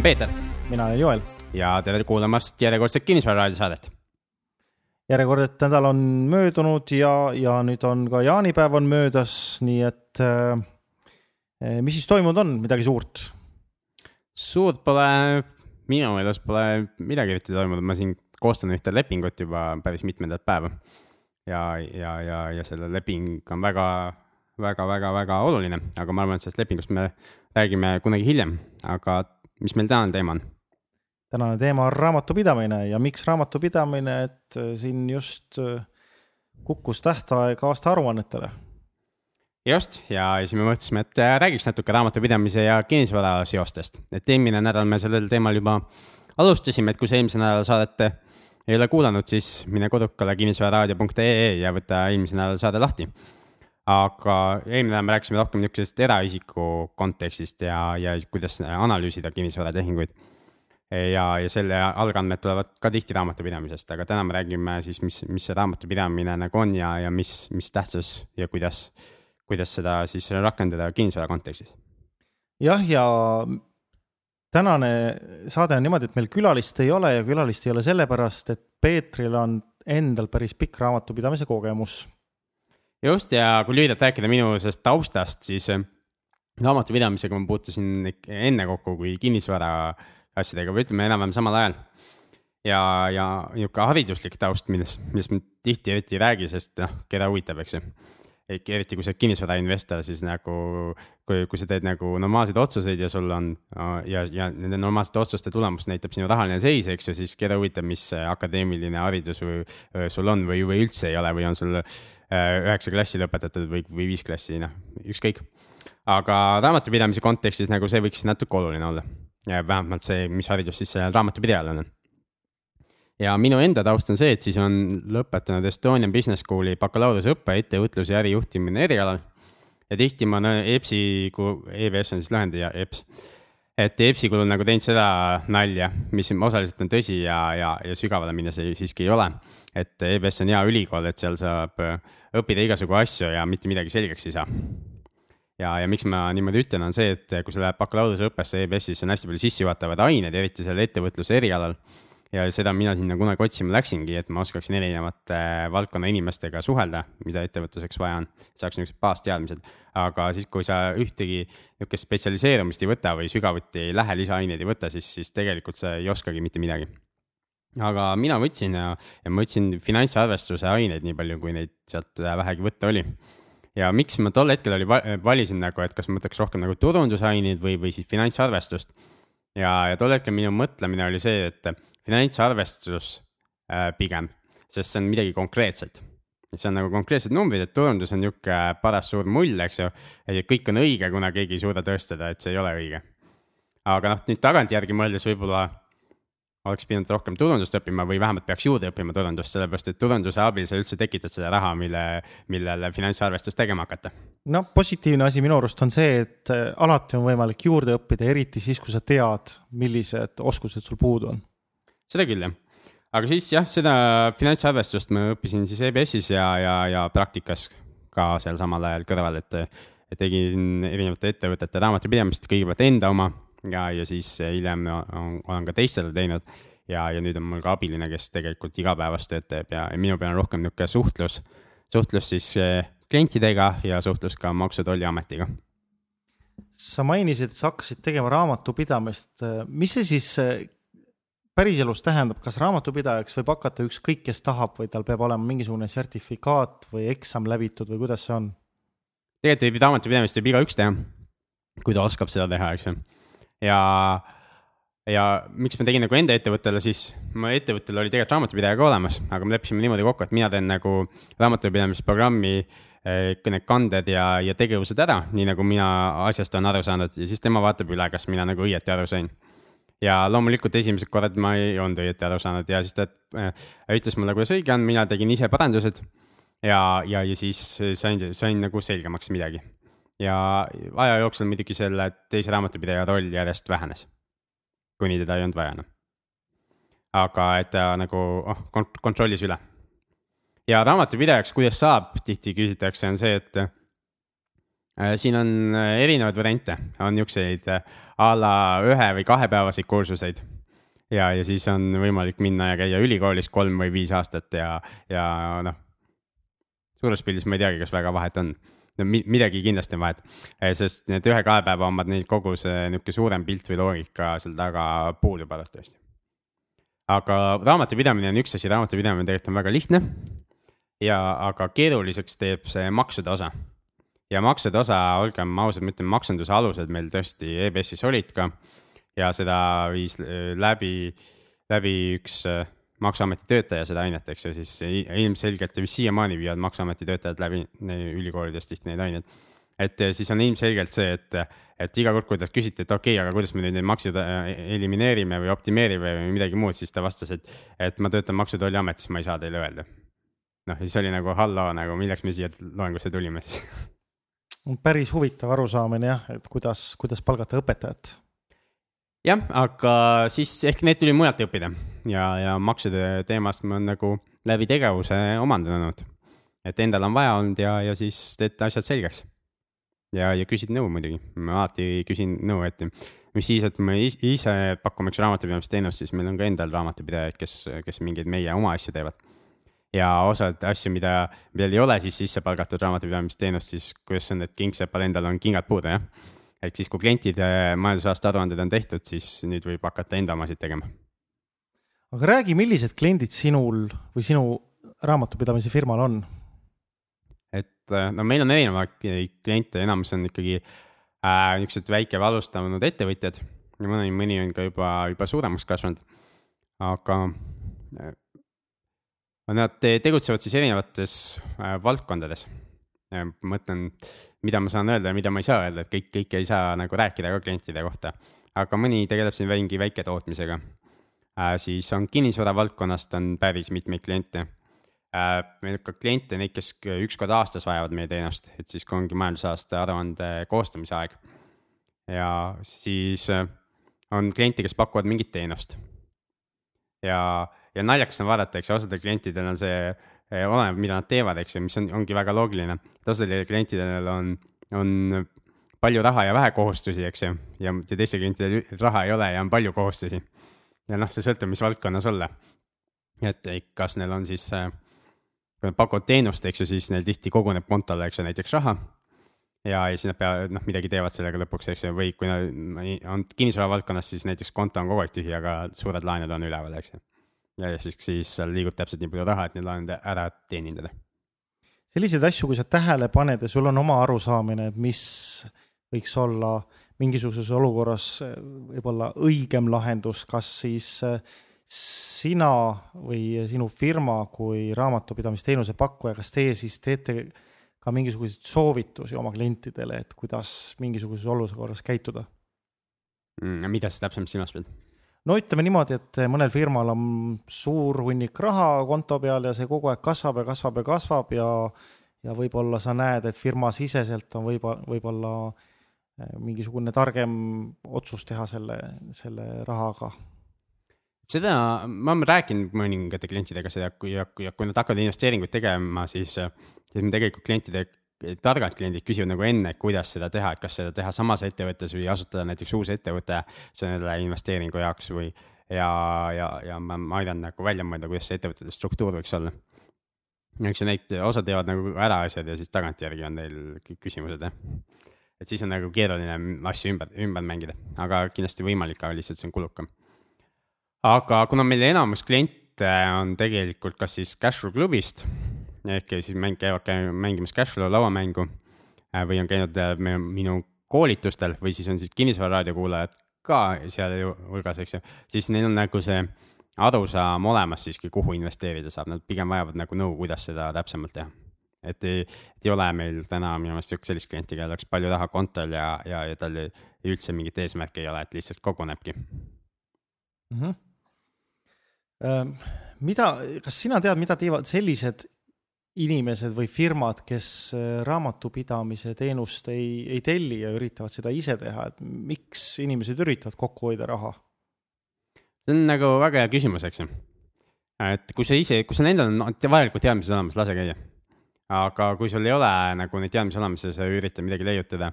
olen Peeter mina olen Joel. ja tere kuulamast järjekordset Kinnisvararaadio saadet. järjekordne nädal on möödunud ja, ja nüüd on ka jaanipäev on möödas, nii et äh, mis siis toimunud on, midagi suurt? suurt pole, minu meelest pole midagi eriti toimunud, ma siin koostan ühte lepingut juba päris mitmendat päeva. ja, ja, ja, ja selle leping on väga, väga, väga, väga oluline, aga ma arvan, et sellest lepingust me räägime kunagi hiljem, aga mis meil tänane teema on? tänane teema on raamatupidamine ja miks raamatupidamine, et äh, siin just äh, kukkus tähtaeg aastaaruannetele. just, ja siis me mõtlesime, et äh, räägiks natuke raamatupidamise ja kinnisvara seostest, et eelmine nädal me sellel teemal juba alustasime, et kui sa eelmise nädala saadet ei ole kuulanud, siis mine kodukale kinnisvararaadio.ee ja võta eelmise nädala saade lahti aga eelmine nädal me rääkisime rohkem niisugusest eraisiku kontekstist ja, ja kuidas analüüsida kinnisvaratehinguid. ja, ja selle algandmed tulevad ka tihti raamatupidamisest, aga täna me räägime siis, mis, mis see raamatupidamine nagu on ja, ja mis, mis tähtsus ja kuidas, kuidas seda siis rakendada kinnisvara kontekstis. jah, ja tänane saade on niimoodi, et meil külalist ei ole ja külalist ei ole sellepärast, et Peetril on endal päris pikk raamatupidamise kogemus just ja kui lühidalt rääkida minu sellest taustast, siis äh, raamatupidamisega ma puutusin enne kokku kui kinnisvara asjadega või ütleme enam-vähem samal ajal. ja, ja niisugune hariduslik taust, millest, millest me tihti eriti ei räägi, sest noh, keda huvitab, eks ju eriti kui sa oled kinnisvarainvestor, siis nagu kui, kui sa teed nagu normaalseid otsuseid ja sul on ja, ja nende normaalsete otsuste tulemus näitab sinu rahaline seis, eks ju, siis keda huvitab, mis akadeemiline haridus või, sul on või, või üldse ei ole või on sul üheksa klassi lõpetatud või, või viis klassi, noh, ükskõik. aga raamatupidamise kontekstis nagu see võiks natuke oluline olla vähemalt see, mis haridus siis raamatupidajal on. Ja minu enda taust on see, et siis on lõpetanud Estonian Business School'i bakalaureuseõppe ettevõtluse ja ärijuhtimine erialal. ja tihti ma EBS-i, kui EBS on siis lühend ja EBS et EBS-i kulul nagu teinud seda nalja, mis osaliselt on tõsi ja, ja, ja sügavale minnes ei, siiski ei ole. et EBS on hea ülikool, et seal saab äh, õppida igasugu asju ja mitte midagi selgeks ei saa. ja, ja miks ma niimoodi ütlen, on see, et kui sa lähed bakalaureuseõppesse EBS-is, on hästi palju sissejuhatavaid aineid, eriti seal ettevõtluse erialal ja seda mina sinna kunagi otsima läksingi, et ma oskaksin erinevate valdkonna inimestega suhelda, mida ettevõtluseks vaja on, saaks niisugused baasteadmised. aga siis, kui sa ühtegi niisugust spetsialiseerumist ei võta või sügavuti ei lähe, lisaaineid ei võta, siis, siis tegelikult sa ei oskagi mitte midagi. aga mina võtsin ja, ja ma võtsin finantsarvestuse aineid nii palju, kui neid sealt vähegi võtta oli ja miks ma tol hetkel oli, valisin nagu, et kas ma võtaks rohkem nagu turundusaineid või, või siis finantsarvestust. ja, ja tol hetkel minu mõtlemine oli see, et finantsarvestus äh, pigem, sest see on midagi konkreetset. see on nagu konkreetsed numbrid, et turundus on nihuke paras suur mull, eks ju. ja kõik on õige, kuna keegi ei suuda tõestada, et see ei ole õige. aga noh, nüüd tagantjärgi mõeldes võib-olla oleks pidanud rohkem turundust õppima või vähemalt peaks juurde õppima turundust, sellepärast et turunduse abil sa üldse tekitad seda raha, mille, millele finantsarvestust tegema hakata. no positiivne asi minu arust on see, et äh, alati on võimalik juurde õppida, eriti siis, kui sa tead, millised oskused sul puudu on seda küll, jah. aga siis jah, seda finantsarvestust ma õppisin siis EBS-is ja, ja, ja praktikas ka seal samal ajal kõrval, et, tegin erinevate ettevõtete raamatupidamist, kõigepealt enda oma ja, ja siis hiljem olen ka teistele teinud. ja, ja nüüd on mul ka abiline, kes tegelikult igapäevast tööd teeb ja, ja minu peal on rohkem niisugune suhtlus, suhtlus siis eh, klientidega ja suhtlus ka Maksu- ja Tolliametiga sa mainisid, et sa hakkasid tegema raamatupidamist, mis see siis päriselus tähendab, kas raamatupidajaks võib hakata ükskõik, kes tahab või tal peab olema mingisugune sertifikaat või eksam läbitud või kuidas see on? tegelikult võib raamatupidamist võib igaüks teha, kui ta oskab seda teha, eks ju. ja, ja miks ma tegin nagu enda ettevõttele, siis mu ettevõttel oli tegelikult raamatupidaja ka olemas, aga me leppisime niimoodi kokku, et mina teen nagu raamatupidamisprogrammi eh, need kanded ja, ja tegevused ära, nii nagu mina asjast olen aru saanud ja siis tema vaatab üle, kas mina nagu õieti aru sain ja loomulikult esimesed korrad ma ei olnud õieti aru saanud ja siis ta äh, ütles mulle, kuidas õige on, mina tegin ise parandused. ja, ja, ja siis sain, sain nagu selgemaks midagi. ja aja jooksul muidugi selle teise raamatupidaja roll järjest vähenes. kuni teda ei olnud vaja enam. aga et ta nagu oh, kont kontrollis üle. ja raamatupidajaks, kuidas saab, tihti küsitakse, on see, et siin on erinevaid variante, on niisuguseid a la ühe või kahepäevaseid kursuseid ja, ja siis on võimalik minna ja käia ülikoolis kolm või viis aastat ja, ja noh. suures pildis ma ei teagi, kas väga vahet on no midagi kindlasti on vahet, sest need ühe-kahe päeva omad, neil kogu see niisugune suurem pilt või loogika seal taga puudub arvatavasti. aga raamatupidamine on üks asi, raamatupidamine tegelikult on väga lihtne. ja, aga keeruliseks teeb see maksude osa. Ja maksude osa, olgem ausad, ma ütlen, maksunduse alused meil tõesti EBS-is olid ka ja seda viis äh, läbi, läbi üks äh, maksuameti töötaja seda ainet, eks ju, siis ilmselgelt ja siiamaani viivad maksuameti töötajad läbi ülikoolides tihti neid aineid. et äh, siis on ilmselgelt see, et, et iga kord, kui talt küsiti, et okei okay,, aga kuidas me nüüd neid makse elimineerime või optimeerime või midagi muud, siis ta vastas, et, et ma töötan Maksu- ja Tolliametis, ma ei saa teile öelda. noh, siis oli nagu halloo, nagu milleks me siia loengusse tulime siis päris huvitav arusaamine jah, et kuidas, kuidas palgata õpetajat jah, aga siis ehk need tuli mujalt õppida ja, ja maksude teemast ma olen nagu läbi tegevuse omandanud. et endal on vaja olnud ja, ja siis teed asjad selgeks. ja, ja küsid nõu muidugi, ma alati küsin nõu, et mis siis, et me ise pakume üks raamatupidamisteenust, siis meil on ka endal raamatupidajaid, kes, kes mingeid meie oma asju teevad. Ja osad asju, mida veel ei ole siis sisse palgatud raamatupidamisteenust, siis kuidas on, et kingsepal endal on kingad puudu, jah ehk siis, kui klientide majandusaasta aruanded on tehtud, siis nüüd võib hakata enda omasid tegema. aga räägi, millised kliendid sinul või sinu raamatupidamise firmal on? et äh, no meil on erinevaid kliente, enamus on ikkagi äh, niisugused väike või alustanud ettevõtjad ja mõni, mõni on ka juba, juba suuremaks kasvanud. aga nad tegutsevad siis erinevates äh, valdkondades mõtlen, mida ma saan öelda ja mida ma ei saa öelda, et kõik, kõike ei saa nagu rääkida ka klientide kohta. aga mõni tegeleb siin mingi väiketootmisega äh,. siis on kinnisvara valdkonnast on päris mitmeid kliente äh,. meil on ka kliente, neid, kes üks kord aastas vajavad meie teenust, et siis, kui ongi majandusaasta aruande koostamise aeg. ja siis on kliente, kes pakuvad mingit teenust. ja, ja naljakas on vaadata, eks ju, osadel klientidel on see Eh, oleneb, mida nad teevad, eks ju, mis on, ongi väga loogiline. osadel klientidel on, on palju raha ja vähe kohustusi, eks ju, ja teistel klientidel raha ei ole ja on palju kohustusi. ja noh, see sõltub, mis valdkonnas olla. et kas neil on siis, äh, kui nad pakuvad teenust, eks ju, siis neil tihti koguneb kontole, eks ju, näiteks raha. ja, ja siis nad peavad, noh, midagi teevad sellega lõpuks, eks ju, või kui nad on kinnisvara valdkonnas, siis näiteks konto on kogu aeg tühi, aga suured laenud on üleval, eks ju ja siis, siis seal liigub täpselt nii palju raha, et need laenud ära teenindada. selliseid asju, kui sa tähele paned ja sul on oma arusaamine, et mis võiks olla mingisuguses olukorras võib-olla õigem lahendus, kas siis äh, sina või sinu firma kui raamatupidamisteenuse pakkuja, kas teie siis teete ka mingisuguseid soovitusi oma klientidele, et kuidas mingisuguses olukorras käituda mm,? mida sa täpsemalt silmas pead? No ütleme niimoodi, et mõnel firmal on suur hunnik raha konto peal ja see kogu aeg kasvab ja kasvab ja kasvab ja ja võib-olla sa näed, et firmasiseselt on võib-olla, võib-olla eh, mingisugune targem otsus teha selle, selle rahaga. seda, ma olen rääkinud mõningate klientidega seda, kui, kui, kui nad hakkavad investeeringuid tegema, siis, siis me tegelikult klientide targad kliendid küsivad nagu enne, kuidas seda teha, et kas seda teha samas ettevõttes või asutada näiteks uus ettevõte selle investeeringu jaoks või. ja, ja, ja ma, ma aidan nagu välja mõelda, kuidas see ettevõtete struktuur võiks olla. eks neid, osad teevad nagu ära asjad ja siis tagantjärgi on neil küsimused jah. et siis on nagu keeruline asju ümber, ümber mängida, aga kindlasti võimalik, aga lihtsalt see on kulukam. aga kuna meil enamus kliente on tegelikult kas siis Cashflow klubist ehk siis mäng, käivad käi, mängimas Cashflow lauamängu äh, või on käinud äh, minu koolitustel või siis on siis kinnisvara raadiokuulajad ka seal hulgas, eks ju, siis neil on nagu see arusaam olemas siiski, kuhu investeerida saab, nad pigem vajavad nagu nõu, kuidas seda täpsemalt teha. et ei, et ei ole meil täna minu meelest sellist klienti, kellel oleks palju raha kontol ja, ja, ja tal üldse mingit eesmärki ei ole, et lihtsalt kogunebki mm. -hmm. mida, kas sina tead, mida teevad sellised inimesed või firmad, kes äh, raamatupidamise teenust ei, ei telli ja üritavad seda ise teha, et miks inimesed üritavad kokku hoida raha? see on nagu väga hea küsimus, eks ju. et kui sa ise, kui sul endal on vajalikud teadmised olemas, lase käia. aga kui sul ei ole nagu neid teadmisi olemas ja sa üritad midagi leiutada,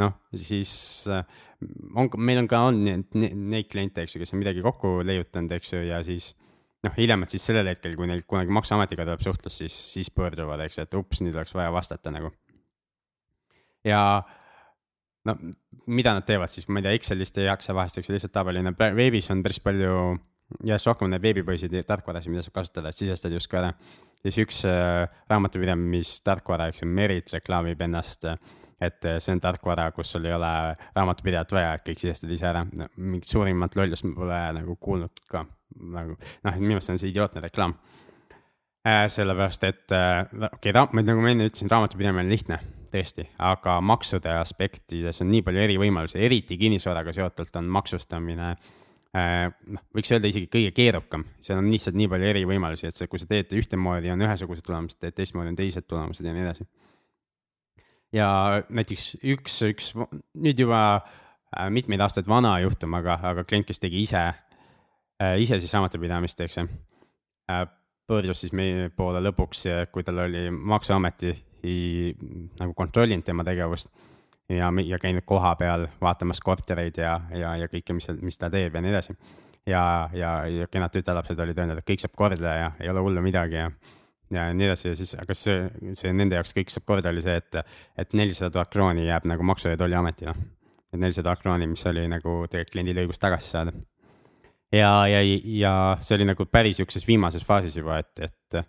noh, siis äh, on, meil on ka on neid kliente, eks ju, kes on midagi kokku leiutanud, eks ju, ja siis noh, hiljemalt siis sellel hetkel, kui neil kunagi Maksuametiga tuleb suhtlus, siis, siis pöörduvad, eks et ups, nüüd oleks vaja vastata nagu. ja no mida nad teevad siis, ma ei tea, Excelist ei jaksa vahest, eks lihtsalt tabelina, veebis on päris palju järjest rohkem neid veebipõhiseid tarkvarasid, mida saab kasutada, et sisestad justkui ära. siis üks äh, raamatupidamistarkvara, eks ju, Merit reklaamib ennast äh, et see on tarkvara, kus sul ei ole raamatupidajat vaja, et kõik sisestad ise ära. Mingit suurimat lollust ma pole nagu kuulnud ka nagu noh, minu meelest on see idiootne reklaam. Äh,. sellepärast, et äh, okei okay,, nagu ma enne ütlesin, raamatupidamine on lihtne, tõesti, aga maksude aspektides on nii palju eri võimalusi, eriti kinnisvaraga seotult on maksustamine äh, noh, võiks öelda isegi kõige keerukam, seal on lihtsalt nii palju eri võimalusi, et see, kui sa teed ühtemoodi, on ühesugused tulemused, teed teistmoodi, on teised tulemused ja nii edasi ja näiteks üks, üks nüüd juba äh, mitmeid aastaid vana juhtum, aga, aga klient, kes tegi ise, äh, ise siis raamatupidamist, eks ju. Äh, pöördus siis meie poole lõpuks, kui tal oli maksuameti nagu kontrollinud tema tegevust ja, ja käinud koha peal vaatamas kortereid ja, ja, ja kõike, mis, mis ta teeb ja nii edasi. ja, ja, ja kenad tütarlapsed olid öelnud, et kõik saab korda ja ei ole hullu midagi ja ja nii edasi ja siis, aga see, see nende jaoks kõik saab korda, oli see, et, et nelisada tuhat krooni jääb nagu Maksu- ja Tolliametile. et nelisada tuhat krooni, mis oli nagu tegelikult kliendil õigus tagasi saada. ja, ja, ja see oli nagu päris sihukeses viimases faasis juba, et, et,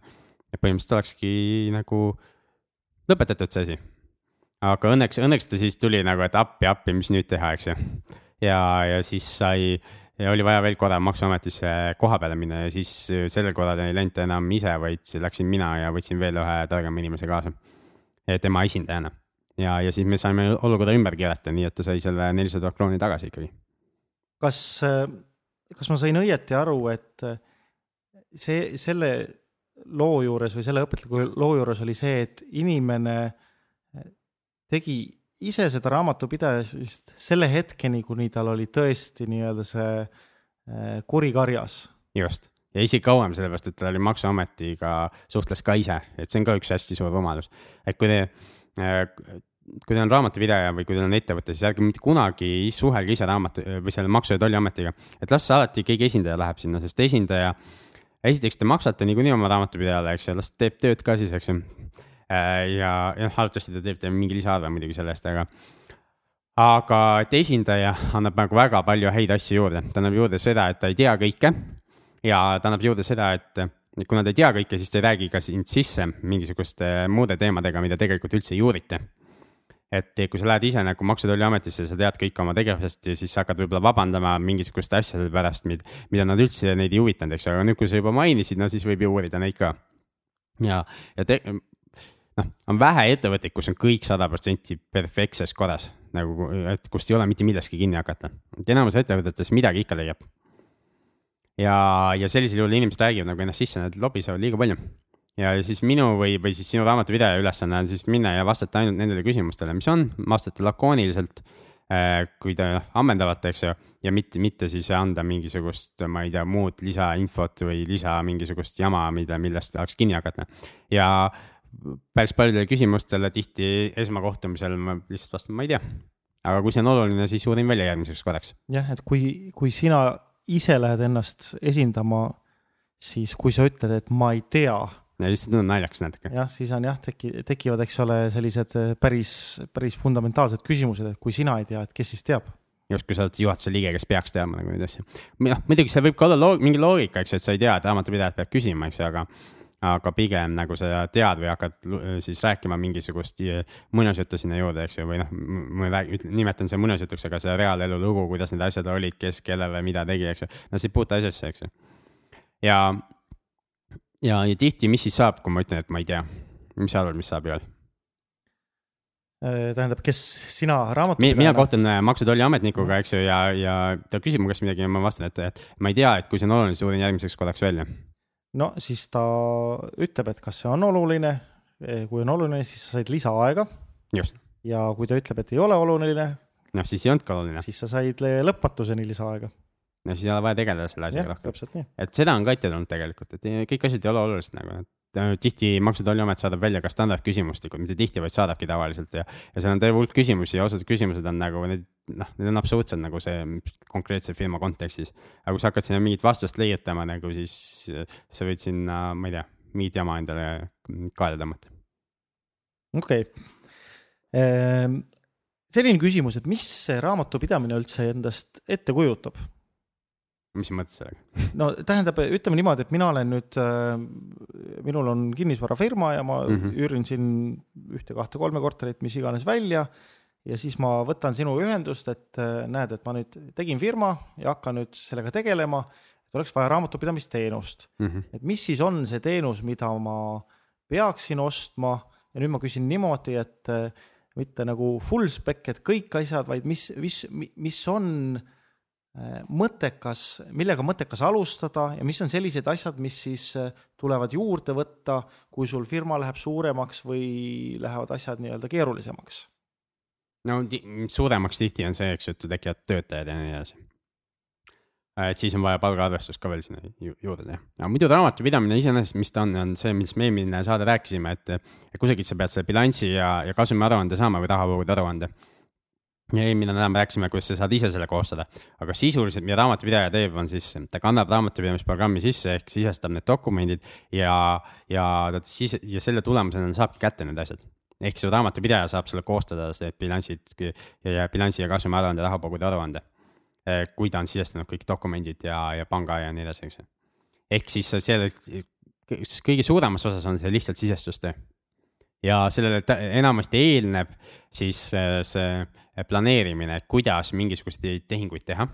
et põhimõtteliselt olekski nagu lõpetatud see asi. aga õnneks, õnneks ta siis tuli nagu, et appi, appi, mis nüüd teha, eks ju. ja, ja siis sai ja oli vaja veel korra maksuametisse koha peale minna ja siis äh, sellel korral ei läinud ta enam ise, vaid läksin mina ja võtsin veel ühe targema inimese kaasa. tema esindajana ja, ja siis me saime olukorra ümber keerata, nii et ta sai selle nelisada tuhat krooni tagasi ikkagi. kas, äh, kas ma sain õieti aru, et äh, see, selle loo juures või selle õpetliku loo juures oli see, et inimene tegi ise seda raamatupidamist selle hetkeni, kuni tal oli tõesti nii-öelda see äh, kuri karjas. just, ja isegi kauem, sellepärast et ta oli Maksuametiga, suhtles ka ise, et see on ka üks hästi suur rumalus. et kui te, äh, kui teil on raamatupidaja või kui teil on ettevõte, siis ärge mitte kunagi suhelge ise raamatu või selle Maksu- ja Tolliametiga. et las alati keegi esindaja läheb sinna, sest esindaja, esiteks te maksate niikuinii oma raamatupidajale, eks ju, las teeb tööd ka siis, eks ju Äh, ja, ja arvatavasti ta teeb teile mingi lisaarve muidugi selle eest, aga aga et esindaja annab nagu väga palju häid asju juurde, ta annab juurde seda, et ta ei tea kõike ja ta annab juurde seda, et kuna ta ei tea kõike, siis ta ei räägi ka sind sisse mingisuguste muude teemadega, mida tegelikult üldse ei uurita. et kui sa lähed ise nagu Maksu- ja Tolliametisse, sa tead kõik oma tegevusest ja siis sa hakkad võib-olla vabandama mingisuguste asjade pärast, mida nad üldse neid ei huvitanud, eks ju, aga nüüd, kui sa juba mainisid, no siis võib ju uurida neid ka. ja, ja te, noh, on vähe ettevõtteid, kus on kõik sada protsenti perfektses korras, nagu, et kust ei ole mitte millestki kinni hakata. enamus ettevõtetes midagi ikka leiab. ja, ja sellisel juhul inimesed räägivad nagu ennast sisse, nad lobisevad liiga palju. ja siis minu või, või siis sinu raamatupidaja ülesanne on siis minna ja vastata ainult nendele küsimustele, mis on, vastata lakooniliselt äh, kui ta ammendavalt, eks ju, ja mitte, mitte siis anda mingisugust, ma ei tea, muud lisainfot või lisa mingisugust jama, mida, millest tahaks kinni hakata. ja päris paljudele küsimustele tihti esmakohtumisel ma lihtsalt vastan, ma ei tea. aga kui see on oluline, siis uurin välja järgmiseks korraks. jah, et kui, kui sina ise lähed ennast esindama, siis kui sa ütled, et ma ei tea. ja lihtsalt tundub naljakas natuke. jah, siis on jah, teki-, tekivad, eks ole, sellised päris, päris fundamentaalsed küsimused, et kui sina ei tea, et kes siis teab just, kui sa oled juhatuse liige, kes peaks teadma nagu neid asju. noh, muidugi see võib ka olla loog mingi loogika, eks et sa ei tea, et raamatupidajad peavad küsima, eks ju, aga aga pigem nagu sa tead või hakkad siis rääkima mingisugust muinasjuttu sinna juurde, eks ju, või noh, ma räägin, nimetan see muinasjutuks, aga see reaalelu lugu, kuidas need asjad olid, kes kellele mida tegi, eks ju. no see ei puutu asjasse, eks ju. ja, ja, ja tihti, mis siis saab, kui ma ütlen, et ma ei tea, mis sa arvad, mis saab Joel? Äh, tähendab, kes sina raamatupidajana? mina kohtun äh, Maksu- ja Tolliametnikuga, eks ju, ja, ja ta küsib mu käest midagi ja ma vastan, et, et ma ei tea, et kui see on oluline, siis uurin järgmiseks korraks välja no siis ta ütleb, et kas see on oluline. kui on oluline, siis sa said lisaaega. ja kui ta ütleb, et ei ole oluline. noh, siis ei olnudki oluline. siis sa said lõpmatuseni lisaaega. no siis ei ole vaja tegeleda selle asjaga rohkem. et seda on ka ette tulnud tegelikult, et kõik asjad ei ole olulised nagu, et äh, tihti Maksu- ja Tolliamet saadab välja ka standardküsimustikud, mitte tihti, vaid saadabki tavaliselt ja. ja seal on terve hulk küsimusi ja osad küsimused on nagu need, noh, need on absoluutselt nagu see konkreetse firma kontekstis. aga kui sa hakkad sinna mingit vastust leiutama nagu, siis sa võid sinna, ma ei tea, mingit jama endale kaela tõmmata. okei okay. ehm,. selline küsimus, et mis see raamatupidamine üldse endast ette kujutab? mis sa mõtled sellega? no tähendab, ütleme niimoodi, et mina olen nüüd äh,, minul on kinnisvarafirma ja ma mm -hmm. üürin siin ühte-kahte-kolme korterit, mis iganes välja. Ja siis ma võtan sinuga ühendust, et äh, näed, et ma nüüd tegin firma ja hakkan nüüd sellega tegelema. et oleks vaja raamatupidamisteenust mm. -hmm. et mis siis on see teenus, mida ma peaksin ostma ja nüüd ma küsin niimoodi, et äh, mitte nagu full spec, et kõik asjad, vaid mis, mis, mis on äh, mõttekas, millega mõttekas alustada ja mis on sellised asjad, mis siis tulevad juurde võtta, kui sul firma läheb suuremaks või lähevad asjad nii-öelda keerulisemaks? No suuremaks tihti on see, eks ju, et tekivad töötajad ja nii edasi. Äh, et siis on vaja palgaarvestust ka veel sinna juurde teha. aga muidu raamatupidamine iseenesest, mis ta on, on see, millest me eelmine saade rääkisime, et, kusagilt sa pead selle bilansi ja, ja kasumiaruande saama või rahavoogude aruande ja eelmine nädal me rääkisime, kuidas sa saad ise selle koostada, aga sisuliselt, mida raamatupidaja teeb, on siis, ta kannab raamatupidamisprogrammi sisse ehk sisestab need dokumendid ja, ja ta siis ja selle tulemusena saabki kätte need asjad. Ehk su raamatupidaja saab sulle koostada need bilansid ja, bilansi ja kasumi aruande, rahakogude aruande. Eh, kui ta on sisestanud kõik dokumendid ja, ja panga ja nii edasi, eks ju. ehk siis selle kõige suuremas osas on see lihtsalt sisestustöö ja sellele enamasti eelneb siis äh, see planeerimine, kuidas mingisuguseid tehinguid teha.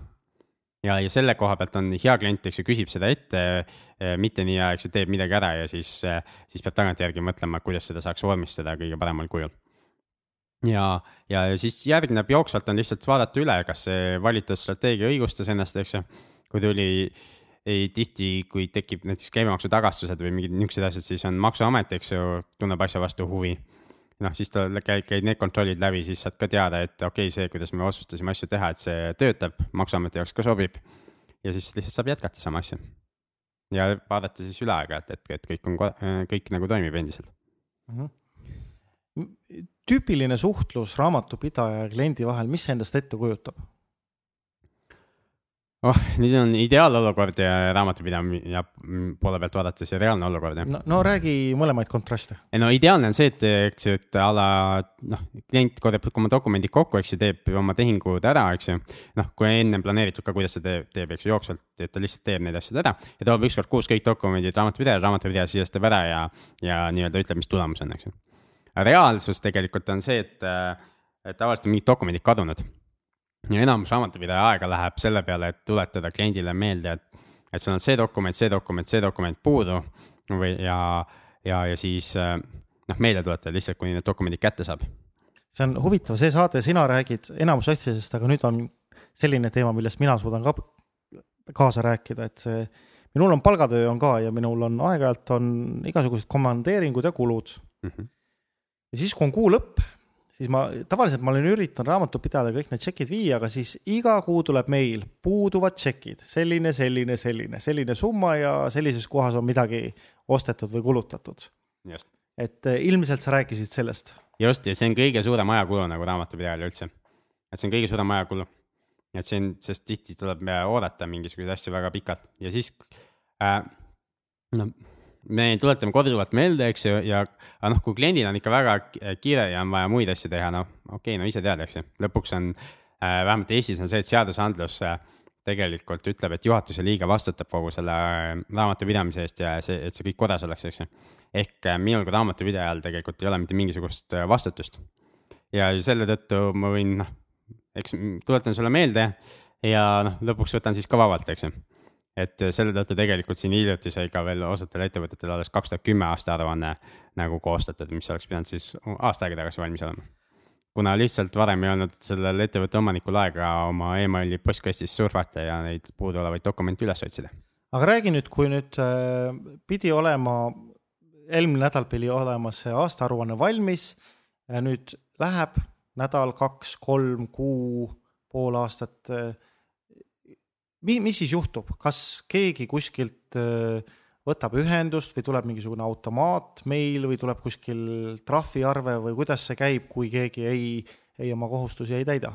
Ja, ja selle koha pealt on hea klient, eks ju, küsib seda ette, äh, mitte nii, eks ju, teeb midagi ära ja siis, äh, siis peab tagantjärgi mõtlema, kuidas seda saaks vormistada kõige paremal kujul ja, ja siis järgneb jooksvalt on lihtsalt vaadata üle, kas see valitud strateegia õigustas ennast, eks ju. kui tuli ei tihti, kui tekib näiteks käibemaksu tagastused või mingid niisugused asjad, siis on maksuamet, eks ju, tunneb asja vastu huvi. Noh, siis ta käid, käid need kontrollid läbi, siis saad ka teada, et okei okay,, see, kuidas me otsustasime asju teha, et see töötab, maksuameti jaoks ka sobib. ja siis lihtsalt saab jätkata sama asja. ja vaadata siis üle aeg-ajalt, et, et kõik on, kõik nagu toimib endiselt mm. -hmm. tüüpiline suhtlus raamatupidaja ja kliendi vahel, mis see endast ette kujutab? Oh, nüüd on ideaalolukord ja raamatupidamise poole pealt vaadates ja reaalne olukord, jah. no, no räägi mõlemaid kontraste. ei no ideaalne on see, et eks ju, et a la noh, klient korjab oma dokumendid kokku, eks ju, teeb oma tehingud ära, eks ju. noh, kui ennem planeeritud ka, kuidas ta teeb, teeb, eks ju, jooksvalt, et ta lihtsalt teeb need asjad ära ja toob ükskord kuus kõik dokumendid raamatupidajale, raamatupidaja sisestab ära ja, ja nii-öelda ütleb, mis tulemus on, eks ju. reaalsus tegelikult on see, et, et tavaliselt on mingid dokumendid kadunud ja enamus raamatupidaja aega läheb selle peale, et tuletada kliendile meelde, et, et sul on see dokument, see dokument, see dokument puudu või ja, ja, ja siis noh, meelde tuletada lihtsalt, kuni need dokumendid kätte saab. see on huvitav, see saade, sina räägid enamus asjadest, aga nüüd on selline teema, millest mina suudan ka kaasa rääkida, et see, minul on palgatöö on ka ja minul on aeg-ajalt on igasugused komandeeringud ja kulud mm. -hmm. ja siis, kui on kuu lõpp siis ma tavaliselt ma olen üritanud raamatupidajale kõik need tšekid viia, aga siis iga kuu tuleb meil puuduvad tšekid, selline, selline, selline, selline summa ja sellises kohas on midagi ostetud või kulutatud. et eh, ilmselt sa rääkisid sellest. just, ja see on kõige suurem ajakulu nagu raamatupidajale üldse. et see on kõige suurem ajakulu. et see on, sest tihti tuleb oodata mingisuguseid asju väga pikalt ja siis äh, no me tuletame korduvalt meelde, eks ju, ja aga noh, kui kliendil on ikka väga kiire ja on vaja muid asju teha, noh, okei okay,, no ise tead, eks ju, lõpuks on äh,, vähemalt Eestis on see, et seadusandlus äh, tegelikult ütleb, et juhatuse liige vastutab kogu selle äh, raamatupidamise eest ja see, et see kõik korras oleks, eks ju. ehk äh, minul kui raamatupidajal tegelikult ei ole mitte mingisugust äh, vastutust. ja selle tõttu ma võin, noh, eks tuletan sulle meelde ja noh, lõpuks võtan siis ka vabalt, eks ju et selle tõttu tegelikult siin hiljuti sai ka veel osadele ettevõtetele alles kaks tuhat kümme aasta aruanne nagu koostatud, mis oleks pidanud siis aasta aega tagasi valmis olema. kuna lihtsalt varem ei olnud sellel ettevõtte omanikul aega oma emaili postkastis surfata ja neid puuduolevaid dokumente üles otsida. aga räägi nüüd, kui nüüd äh, pidi olema, eelmine nädal pidi olema see aastaaruanne valmis, nüüd läheb nädal, kaks, kolm, kuu, pool aastat äh, mis siis juhtub, kas keegi kuskilt äh, võtab ühendust või tuleb mingisugune automaatmeil või tuleb kuskil trahviarve või kuidas see käib, kui keegi ei, ei oma kohustusi ei täida?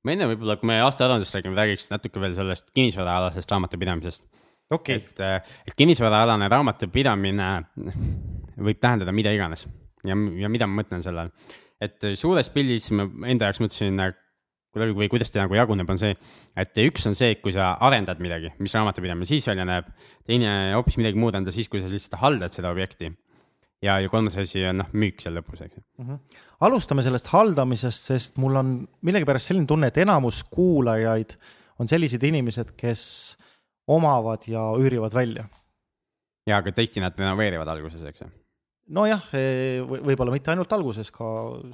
ma enne võib-olla, kui me aastaaruandest räägime, räägiks natuke veel sellest kinnisvaraalasest raamatupidamisest okay.. et, et kinnisvaraalane raamatupidamine võib tähendada mida iganes ja, ja mida ma mõtlen selle all. et suures pildis ma enda jaoks mõtlesin või kuidas ta nagu jaguneb, on see, et üks on see, kui sa arendad midagi, mis raamatupidamine siis välja näeb. teine hoopis midagi muud on ta siis, kui sa lihtsalt haldad seda objekti. ja, ja kolmas asi on noh, müük seal lõpus, eks ju mm. -hmm. alustame sellest haldamisest, sest mul on millegipärast selline tunne, et enamus kuulajaid on sellised inimesed, kes omavad ja üürivad välja. ja, aga tihti nad renoveerivad alguses, eks ju nojah, e, võib-olla mitte ainult alguses, ka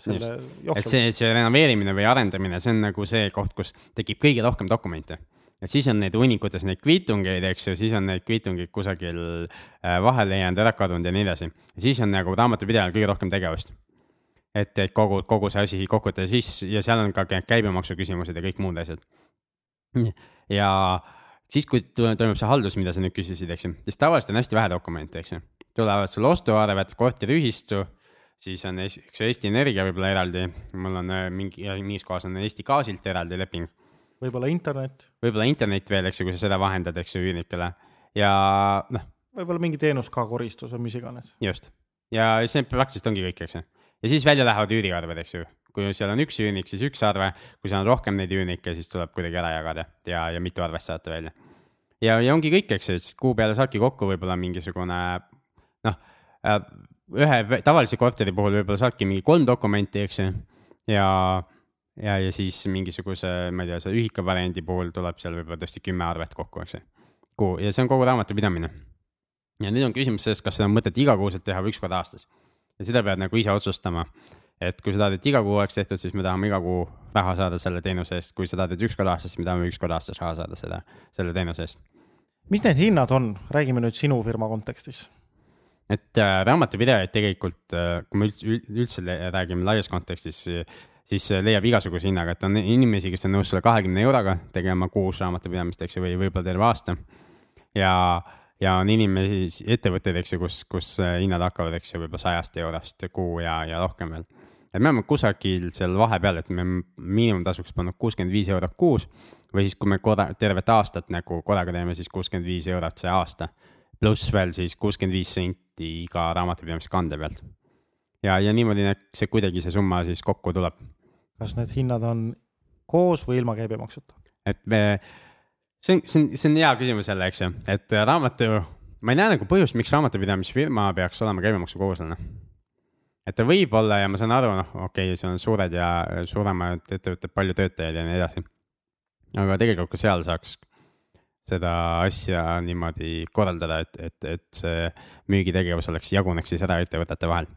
selle jooksul. et see, see renoveerimine või arendamine, see on nagu see koht, kus tekib kõige rohkem dokumente. ja siis on neid hunnikutes neid kviitungeid, eks ju, siis on neid kviitungeid kusagil äh, vahele jäänud, ära kadunud ja nii edasi. ja siis on nagu raamatupidajal kõige rohkem tegevust. et, et kogu, kogu see asi kokku võtta ja siis, ja seal on ka käibemaksu küsimused ja kõik muud asjad. ja siis, kui toimub see haldus, mida sa nüüd küsisid, eks ju, siis tavaliselt on hästi vähe dokumente, eks ju tulevad sul ostuarved, korteriühistu, siis on üks Eesti Energia võib-olla eraldi, mul on äh, mingi, mingis kohas on Eesti Gaasilt eraldi leping. võib-olla internet. võib-olla internet veel, eks ju, kui sa seda vahendad, eks ju, üürnikele ja noh. võib-olla mingi teenus ka, koristus või mis iganes. just, ja see praktiliselt ongi kõik, eks ju. ja siis välja lähevad üüriarved, eks ju. kui seal on üks üürnik, siis üks arve, kui seal on rohkem neid üürnikke, siis tuleb kuidagi ära jagada ja, ja mitu arvest saata välja. ja, ja ongi kõik, eks ju, siis kuu peale saadki kokku võib-olla mingisugune noh, äh, ühe tavalise korteri puhul võib-olla saadki mingi kolm dokumenti, eks ju, ja, ja, ja siis mingisuguse, ma ei tea, see ühika variandi puhul tuleb seal võib-olla tõesti kümme arvet kokku, eks ju. kuu ja see on kogu raamatupidamine. ja nüüd on küsimus selles, kas seda on mõtet igakuuselt teha või üks kord aastas. ja seda pead nagu ise otsustama. et kui tahad, et iga kuu oleks tehtud, siis me tahame iga kuu raha saada selle teenuse eest, kui tahad, et üks kord aastas, siis me tahame üks kord aastas raha saada selle, selle teenuse eest. mis need hinnad on, räägime nüüd sinu firma kontekstis et äh, raamatupidajaid tegelikult äh,, kui me üldse, üldse räägime laias kontekstis, siis leiab igasuguse hinnaga, et on inimesi, kes on nõus selle kahekümne euroga tegema kuus raamatupidamist, eks ju, või võib-olla terve aasta. ja, ja on inimesi, ettevõtteid, eks ju, kus, kus äh, hinnad hakkavad, eks ju, võib-olla sajast eurost kuu ja, ja rohkem veel. et me oleme kusagil seal vahepeal, et me miinimumtasuks pannud kuuskümmend viis eurot kuus või siis, kui me korra, tervet aastat nagu korraga teeme, siis kuuskümmend viis eurot see aasta pluss veel siis kuuskümmend viis senti iga raamatupidamise kande pealt. ja, ja niimoodi see kuidagi see summa siis kokku tuleb. kas need hinnad on koos või ilma käibemaksuta? et me, see on, see on, see on hea küsimus jälle, eks ju, et raamatu, ma ei näe nagu põhjust, miks raamatupidamisfirma peaks olema käibemaksukohuslane. et ta võib olla ja ma saan aru, noh, okei okay,, see on suured ja suuremad ettevõtted, palju töötajaid ja nii edasi. aga tegelikult ka seal saaks seda asja niimoodi korraldada, et, et, et see müügitegevus oleks, jaguneks siis ära ettevõtete vahel.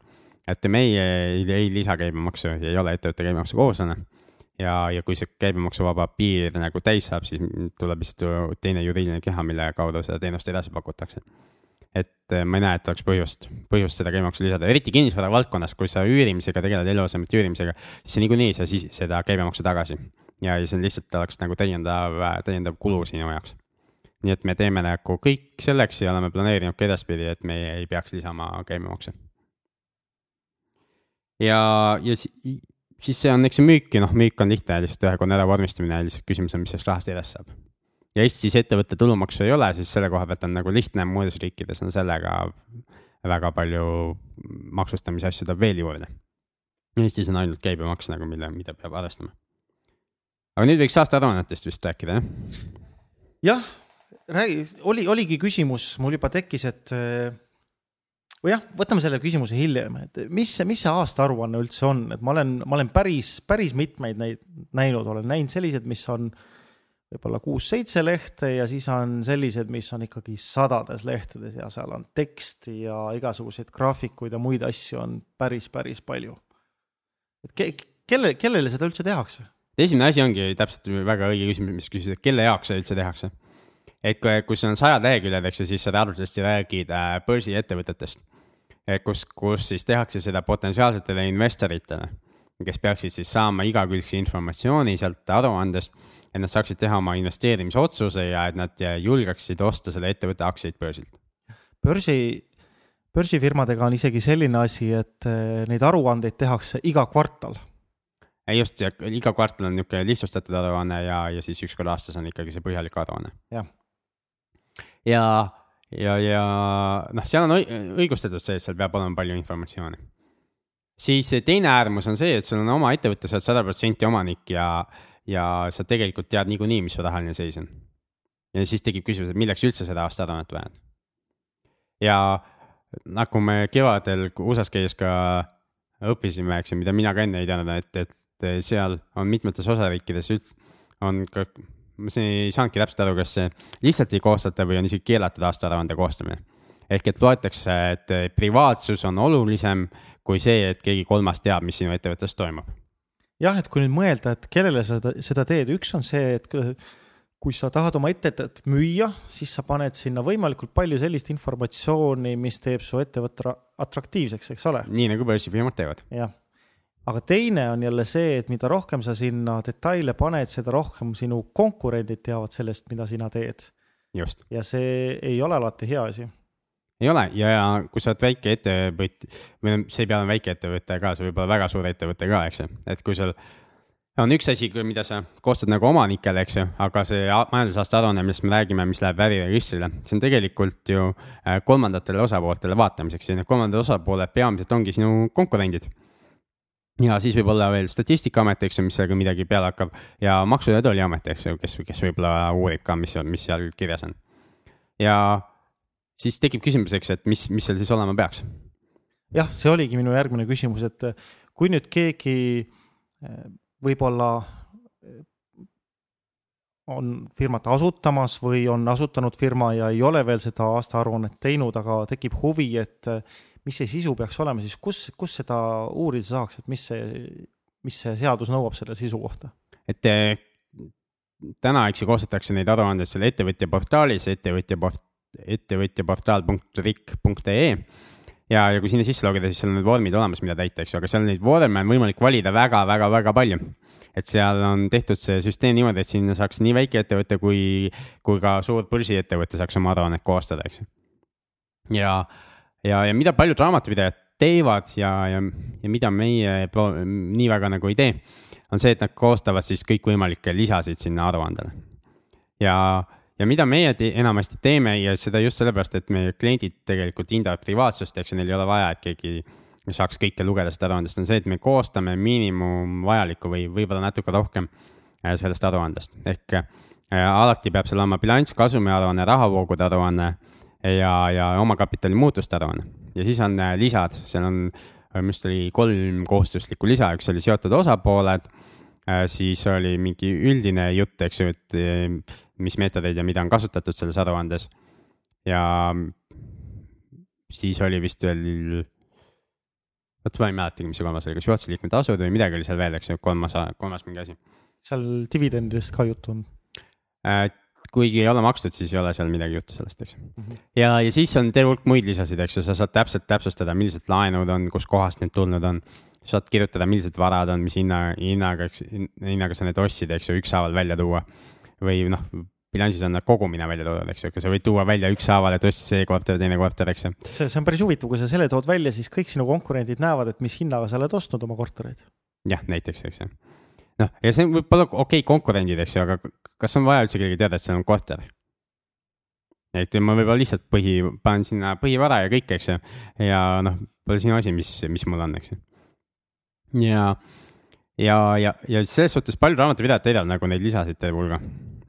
et meie ei, ei lisa käibemaksu, ei ole ettevõtte käibemaksu kohuslane. ja, ja kui see käibemaksuvaba piir nagu täis saab, siis tuleb lihtsalt teine juriidiline keha, mille kaudu seda teenust edasi pakutakse. et ma ei näe, et oleks põhjust, põhjust seda käibemaksu lisada, eriti kinnisvara valdkonnas, kui sa üürimisega tegeled, eluasemete üürimisega, siis sa niikuinii saa siis seda käibemaksu tagasi. ja, ja see on lihtsalt oleks nagu täiendav, täiendav kulu sinu jaoks nii et me teeme nagu kõik selleks ja oleme planeerinud ka edaspidi, et me ei peaks lisama käibemakse. ja, ja siis see on, eks see müük ja noh, müük on lihtne, lihtsalt ühekordne äravormistamine lihtsalt küsimus on, mis sellest rahast edasi saab. ja Eestis ettevõtte tulumaksu ei ole, siis selle koha pealt on nagu lihtne, muudes riikides on sellega väga palju maksustamise asju tuleb veel juurde. Eestis on ainult käibemaks nagu, mille, mida peab arvestama. aga nüüd võiks aastaaruannetest vist rääkida, jah? jah räägi, oli, oligi küsimus, mul juba tekkis, et eh, või jah, võtame selle küsimuse hiljem, et mis mis see aastaaruanne üldse on, et ma olen, ma olen päris, päris mitmeid neid näinud, olen näinud sellised, mis on võib-olla kuus-seitse lehte ja siis on sellised, mis on ikkagi sadades lehtedes ja seal on teksti ja igasuguseid graafikuid ja muid asju on päris, päris palju. et ke, kelle, kellele seda üldse tehakse? esimene asi ongi täpselt väga õige küsimus, mis küsisid, et kelle jaoks seda üldse tehakse et kui sul on sajad leheküljed, eks ju, siis sa arvatavasti räägid äh, börsiettevõtetest. kus, kus siis tehakse seda potentsiaalsetele investoritele, kes peaksid siis saama igakülgse informatsiooni sealt aruandest, et nad saaksid teha oma investeerimisotsuse ja et nad julgeksid osta selle ettevõtte aktsiaid börsilt. börsi, börsifirmadega on isegi selline asi, et eh, neid aruandeid tehakse iga kvartal. just, ja iga kvartal on niisugune lihtsustatud aruanne ja, ja siis üks kord aastas on ikkagi see põhjalik aruanne. jah. Ja, ja, ja, noh, seal on õigustatud see, et seal peab olema palju informatsiooni. siis teine äärmus on see, et sul on oma ettevõte, sa oled sada protsenti omanik ja, ja sa tegelikult tead niikuinii, mis su rahaline seis on. ja siis tekib küsimus, et milleks üldse seda aastaaruannet vaja on. ja nagu me kevadel USA-s käies ka õppisime, eks ju, mida mina ka enne ei teadnud, et, et seal on mitmetes osariikides üldse on ka, ma siin ei saanudki täpselt aru, kas lihtsalt ei koostata või on isegi keelatud aastaaruande koostamine. ehk et loetakse, et privaatsus on olulisem kui see, et keegi kolmas teab, mis sinu ettevõttes toimub jah, et kui nüüd mõelda, et kellele sa seda, seda teed, üks on see, et kui sa tahad oma ettevõtet müüa, siis sa paned sinna võimalikult palju sellist informatsiooni, mis teeb su ettevõtte atraktiivseks, eks ole. nii nagu börsifirmad teevad. jah, aga teine on jälle see, et mida rohkem sa sinna detaile paned, seda rohkem sinu konkurendid teavad sellest, mida sina teed. ja see ei ole alati hea asi ei ole ja, ja kui sa oled väike ettevõtja või see ei pea olema väike ettevõte ka, see võib olla väga suur ettevõte ka, eks ju, et kui sul on üks asi, mida sa koostad nagu omanikele, eks ju, aga see majandusaasta aruanne, millest me räägime, mis läheb äriregistrile, see on tegelikult ju äh, kolmandatele osapooltele vaatamiseks ja need kolmandad osapooled peamiselt ongi sinu konkurendid. Ja siis võib olla veel Statistikaamet, eks ju, mis sellega midagi peale hakkab ja Maksu- ja Tolliamet, eks ju, kes, kes võib-olla uurib ka, mis, mis seal kirjas on. ja siis tekib küsimus, eks, et mis, mis seal siis olema peaks? jah, see oligi minu järgmine küsimus, et äh, kui nüüd keegi äh, võib-olla äh, on firmat asutamas või on asutanud firma ja ei ole veel seda aastaaruannet teinud, aga tekib huvi, et mis see sisu peaks olema, siis kus, kus seda uurida saaks, et mis see, mis see seadus nõuab selle sisu kohta? et täna, eks ju, koostatakse neid aruandeid seal ettevõtja portaalis, ettevõtja port-, ettevõtjaportaal.riik.ee ja, ja kui sinna sisse logida, siis seal on need vormid olemas, mida täita, eks ju, aga seal neid vorme on võimalik valida väga-väga-väga palju. et seal on tehtud see süsteem niimoodi, et sinna saaks nii väikeettevõte kui, kui ka suur börsiettevõte saaks oma aruannet koostada, eks ju. ja, ja, ja mida paljud raamatupidajad teevad ja, ja, ja mida meie nii väga nagu ei tee, on see, et nad koostavad siis kõikvõimalikke lisasid sinna aruandele. ja ja mida meie te enamasti teeme ja seda just sellepärast, et meie kliendid tegelikult hindavad privaatsust, eks ju, neil ei ole vaja, et keegi saaks kõike lugeda sellest aruandest, on see, et me koostame miinimum vajalikku või võib-olla natuke rohkem äh, sellest aruandest. ehk äh, alati peab seal olema bilanss, kasumiaruanne, rahavoogude aruanne ja, ja omakapitali muutuste aruanne. ja siis on äh, lisad, seal on, minu arust oli kolm kohustuslikku lisa, üks oli seotud osapooled Äh, siis oli mingi üldine jutt, eks ju, et äh, mis meetodeid ja mida on kasutatud selles aruandes. ja siis oli vist veel, vot ma ei mäletagi, mis see kolmas oli, kas juhatuse liikme tasud või midagi oli seal veel, eks ju, kolmas, kolmas mingi asi. seal dividendidest ka juttu on äh,? Kuigi ei ole makstud, siis ei ole seal midagi juttu sellest, eks mm. -hmm. ja, ja siis on terve hulk muid lisasid, eks ju, sa saad täpselt täpsustada, millised laenud on, kustkohast need tulnud on saad kirjutada, millised varad on, mis hinna, hinnaga, eks, hinnaga sa need ostsid, eks ju, ükshaaval välja tuua. või noh, bilansis on kogumina välja toodud, eks ju, aga sa võid tuua välja ükshaaval, et ostis see korter, teine korter, eks ju. see, see on päris huvitav, kui sa selle tood välja, siis kõik sinu konkurendid näevad, et mis hinnaga sa oled ostnud oma kortereid. jah, näiteks, eks ju. Noh, ja see võib olla okei okay, konkurendid, eks ju, aga kas on vaja üldse kellelgi teada, et see on korter? et ma võib-olla lihtsalt põhi, panen sinna põhivara ja kõik, eks ju, ja noh, pole sinu asi, mis, mis mul on, eks ju ja, ja, ja, ja selles suhtes paljud raamatupidajad täidavad nagu neid lisasid terve hulga.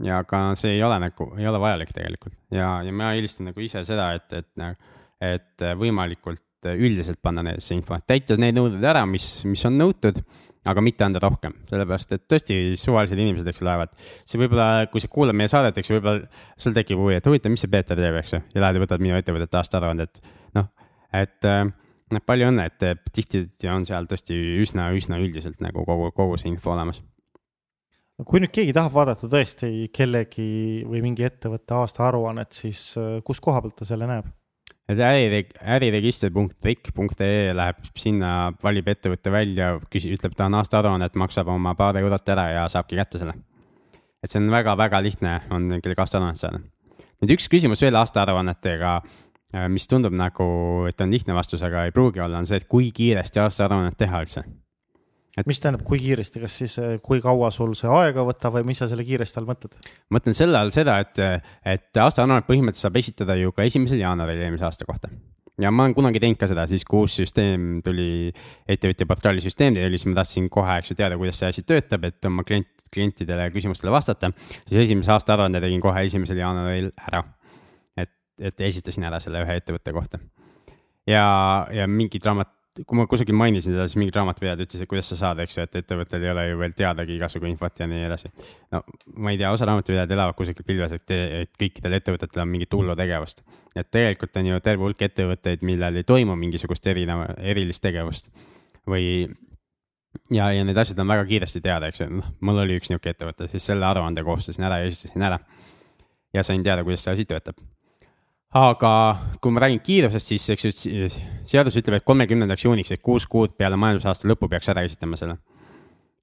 ja ka see ei ole nagu, ei ole vajalik tegelikult ja, ja ma eelistan nagu ise seda, et, et, et võimalikult üldiselt panna see info, täita need nõuded ära, mis, mis on nõutud aga mitte anda rohkem, sellepärast et tõesti suvalised inimesed, eks lähevad. see võib-olla, kui sa kuulad meie saadet, eks võib-olla sul tekib huvi, et huvitav, mis see Peeter teeb, eks ju, ja lähed ja võtad minu ettevõtete aastaaruandet. noh, et äh, noh, palju õnne, et tihti on seal tõesti üsna, üsna üldiselt nagu kogu, kogu see info olemas. kui nüüd keegi tahab vaadata tõesti kellegi või mingi ettevõtte aastaaruannet, siis äh, kus koha pealt ta selle näeb? Et ärireg-, äriregister.ric.ee läheb sinna, valib ettevõtte välja, küsi-, ütleb, tahan aastaaruannet, maksab oma paar eurot ära ja saabki kätte selle. et see on väga-väga lihtne, on kellegi aastaaruannet saada. nüüd üks küsimus veel aastaaruannetega mis tundub nagu, et on lihtne vastus, aga ei pruugi olla, on see, et kui kiiresti aastaaruannet teha üldse et mis tähendab, kui kiiresti, kas siis, kui kaua sul see aega võtab või mis sa selle kiiresti all mõtled? mõtlen selle all seda, et, et aastaaruannet põhimõtteliselt saab esitada ju ka esimesel jaanuaril eelmise aasta kohta. ja ma olen kunagi teinud ka seda, siis kui uus süsteem tuli, ettevõtja portaali süsteem tuli, siis ma tahtsin kohe, eks ju, teada, kuidas see asi töötab, et oma klient, klientidele küsimustele vastata. siis esimese aastaaruande tegin kohe esimesel jaanuaril ära. et, et esitasin ära selle ühe ettevõtte kohta. ja, ja mingid raamat kui ma kusagil mainisin seda, siis mingi raamatupidajad ütles, et kuidas sa saad, eks ju, et ettevõttel ei ole ju veel teadagi igasugu infot ja nii edasi. no ma ei tea, osa raamatupidajad elavad kusagil pilves, et, et kõikidel ettevõtetel on mingit hullu tegevust. et tegelikult on ju terve hulk ettevõtteid, millel ei toimu mingisugust erineva, erilist tegevust või ja, ja need asjad on väga kiiresti teada, eks ju, noh, mul oli üks niisugune ettevõte, siis selle aruande koostasin ära ja esitasin ära. ja sain teada, kuidas see asi töötab aga kui ma räägin kiirusest, siis eks ju seadus ütleb, et kolmekümnendaks juuniks ehk kuus kuud peale majandusaasta lõppu peaks ära esitama selle.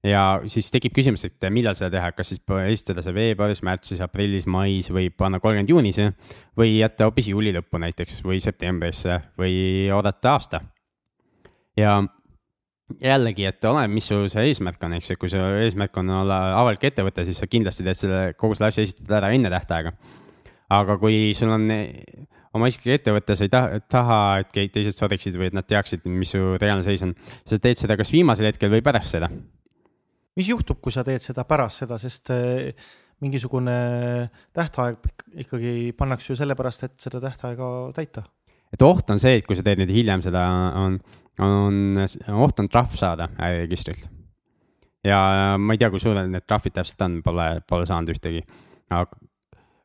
ja siis tekib küsimus, et millal seda teha, kas siis esitada see veebruaris, märtsis, aprillis, mais või panna kolmkümmend juunis või jätta hoopis juuli lõppu näiteks või septembrisse või oodata aasta. ja jällegi, et oleneb, mis su see eesmärk on, eks ju, kui su eesmärk on olla avalik ettevõte, siis sa kindlasti teed selle, kogu selle asja esitada ära enne tähtaega aga kui sul on oma isiklik ettevõte, sa ei taha, taha, et teised sodiksid või et nad teaksid, mis su reaalne seis on, sa teed seda kas viimasel hetkel või pärast seda. mis juhtub, kui sa teed seda pärast seda, sest eh, mingisugune tähtaeg ikkagi pannakse ju sellepärast, et seda tähtaega täita? et oht on see, et kui sa teed nüüd hiljem seda, on, on, oht on trahv saada äriregistrilt. ja ma ei tea, kui suured need trahvid täpselt on, pole, pole saanud ühtegi. aga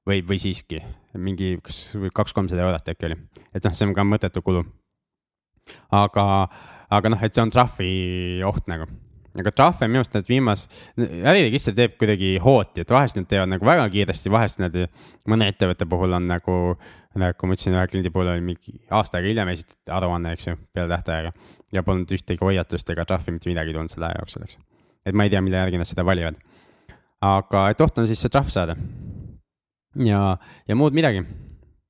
või, või siiski mingi, kas kaks-kolmsada eurot äkki oli, et noh, see on ka mõttetu kulu. aga, aga noh, et see on trahvi oht nagu aga trahve minu arust need viimas, äriregister teeb kuidagi hooti, et vahest nad teevad nagu väga kiiresti, vahest nad mõne ettevõtte puhul on nagu, nagu ma ütlesin, ühe kliendi puhul oli mingi aasta aega hiljem esitati aruanne, eks ju, peale tähtaega. ja polnud ühtegi hoiatust ega trahvi, mitte midagi tulnud selle aja jooksul, eks. et ma ei tea, mille järgi nad seda valivad. aga, et oht on siis see trahv saada ja, ja muud midagi.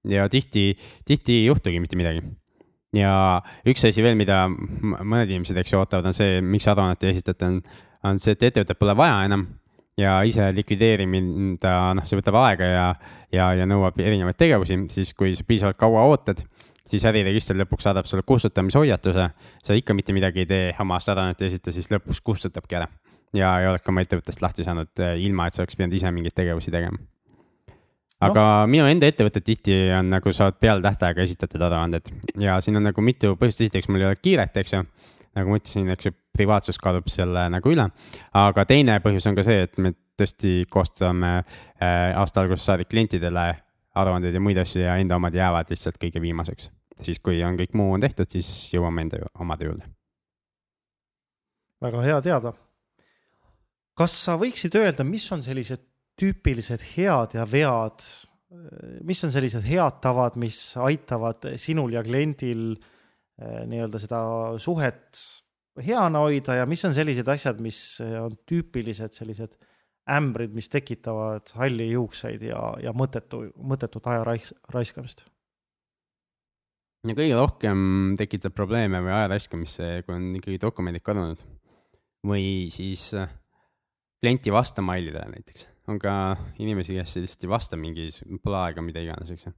ja tihti, tihti ei juhtugi mitte midagi. ja üks asi veel, mida mõned inimesed, eks ju, ootavad, on see, miks aruannet ei esitata, on, on see, et ettevõtet pole vaja enam ja ise likvideerimine, noh, see võtab aega ja, ja, ja nõuab erinevaid tegevusi, siis kui sa piisavalt kaua ootad, siis äriregister lõpuks saadab sulle kustutamishoiatuse. sa ikka mitte midagi ei tee, oma aruannet ei esita, siis lõpuks kustutabki ära ja ei oled ka oma ettevõttest lahti saanud, ilma et sa oleks pidanud ise mingeid tegevusi tegema aga no. minu enda ettevõtted tihti on nagu saavad peale tähtaega esitatud aruanded ja siin on nagu mitu põhjust, esiteks mul ei ole kiiret, eks ju. nagu ma ütlesin, eks ju, privaatsus kaalub selle nagu üle. aga teine põhjus on ka see, et me tõesti koostame äh, aasta algusest saadik klientidele aruandeid ja muid asju ja enda omad jäävad lihtsalt kõige viimaseks. siis, kui on kõik muu on tehtud, siis jõuame enda omade juurde. väga hea teada. kas sa võiksid öelda, mis on sellised tüüpilised head ja vead, mis on sellised head tavad, mis aitavad sinul ja kliendil eh, nii-öelda seda suhet heana hoida ja mis on sellised asjad, mis on tüüpilised sellised ämbrid, mis tekitavad halli juukseid ja, ja mõttetu, mõttetut aja rais-, raiskamist? ja kõige rohkem tekitab probleeme või aja raiskamist see, kui on ikkagi dokumendid kadunud või siis eh, klienti vastama mailidele näiteks on ka inimesi, kes lihtsalt ei vasta mingi, pole aega, mida iganes, eks ju.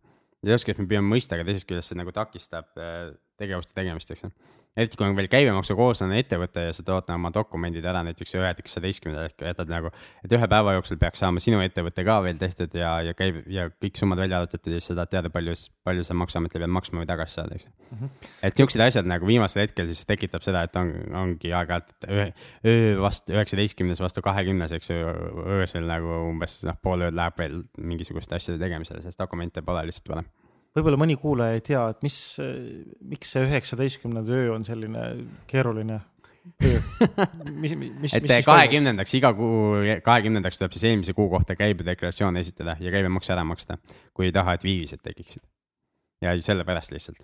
ja ühest küljest me püüame mõista, aga teisest küljest see nagu takistab äh, tegevuste tegemist, eks ju eriti kui on veel käibemaksukohuslane ettevõte ja sa tood oma dokumendid ära näiteks üheksateistkümnendal ehk jätad nagu, et ühe päeva jooksul peaks saama sinu ettevõte ka veel tehtud ja, ja käib ja kõik summad välja arvutatud ja siis sa tahad teada, palju, palju sa Maksuametile pead maksma või tagasi saada, eks mm. -hmm. et siuksed asjad nagu viimasel hetkel siis tekitab seda, et on, ongi aeg-ajalt öö, öö vastu, üheksateistkümnes vastu kahekümnes, eks ju, öösel nagu umbes noh, pool ööd läheb veel mingisuguste asjade tegemisele, sest dokumente pole lihtsalt varem võib-olla mõni kuulaja ei tea, et mis, miks see üheksateistkümnenda öö on selline keeruline mis, mis, et kahekümnendaks, iga kuu, kahekümnendaks tuleb siis eelmise kuu kohta käibedeklaratsioon esitada ja käibemaks ära maksta, kui ei taha, et viivised tekiksid. ja sellepärast lihtsalt,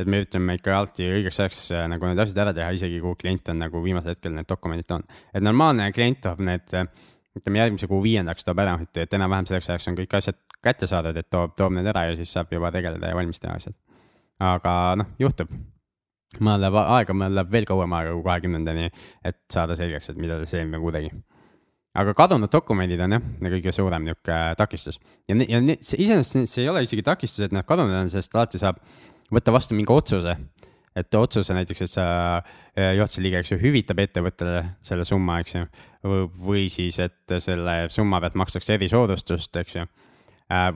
et me ütleme ikka alati õigeks ajaks äh, nagu need asjad ära teha, isegi kui klient on nagu viimasel hetkel need dokumendid toonud. et normaalne klient toob need, ütleme järgmise kuu viiendaks toob ära, et enam-vähem selleks ajaks on kõik asjad kätte saadud, et toob, toob need ära ja siis saab juba tegeleda ja valmis teha asjad. aga noh, juhtub. mul läheb aega, mul läheb veel kauem aega kui kahekümnendani, et saada selgeks, et mida see eelmine kuu tegi aga kadunud dokumendid on jah, kõige suurem nihuke takistus ja, ja iseenesest see ei ole isegi takistus, et nad kadunud on, sest alati saab võtta vastu mingi otsuse. et otsuse näiteks, et sa äh, juhatuse liige, eks ju, hüvitab ettevõttele selle summa, eks ju. või siis, et selle summa pealt makstakse erisoodustust, eks ju. Äh,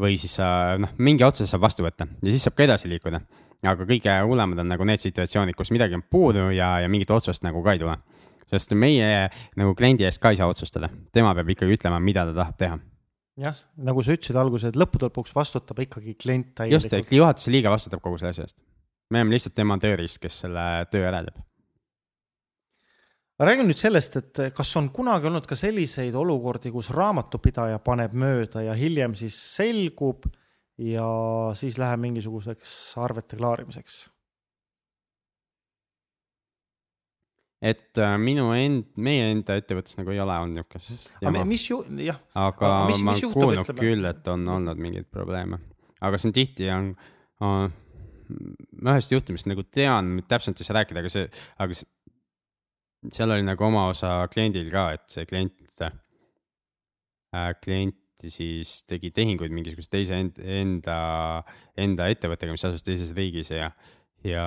või siis sa noh, mingi otsuse saab vastu võtta ja siis saab ka edasi liikuda. aga kõige hullemad on nagu need situatsioonid, kus midagi on puudu ja, ja mingit otsust nagu ka ei tule sest meie nagu kliendi eest ka ei saa otsustada, tema peab ikkagi ütlema, mida ta tahab teha jah, nagu sa ütlesid alguses, et lõppude lõpuks vastutab ikkagi klient täielikult. just, juhatuse liige vastutab kogu selle asja eest. me oleme lihtsalt tema tööriist, kes selle töö ära teeb. Räägime nüüd sellest, et kas on kunagi olnud ka selliseid olukordi, kus raamatupidaja paneb mööda ja hiljem siis selgub ja siis läheb mingisuguseks arvete klaarimiseks et äh, minu end, meie enda ettevõttes nagu ei ole olnud niukest. aga mis ju, jah. aga mis, ma olen kuulnud küll, et on olnud mingeid probleeme, aga see on tihti on, on, ma ühest juhtumist nagu tean, täpselt ei saa rääkida, aga see, aga see, seal oli nagu oma osa kliendil ka, et see klient äh,, klient siis tegi tehinguid mingisuguse teise enda, enda ettevõttega, mis asus teises riigis ja, ja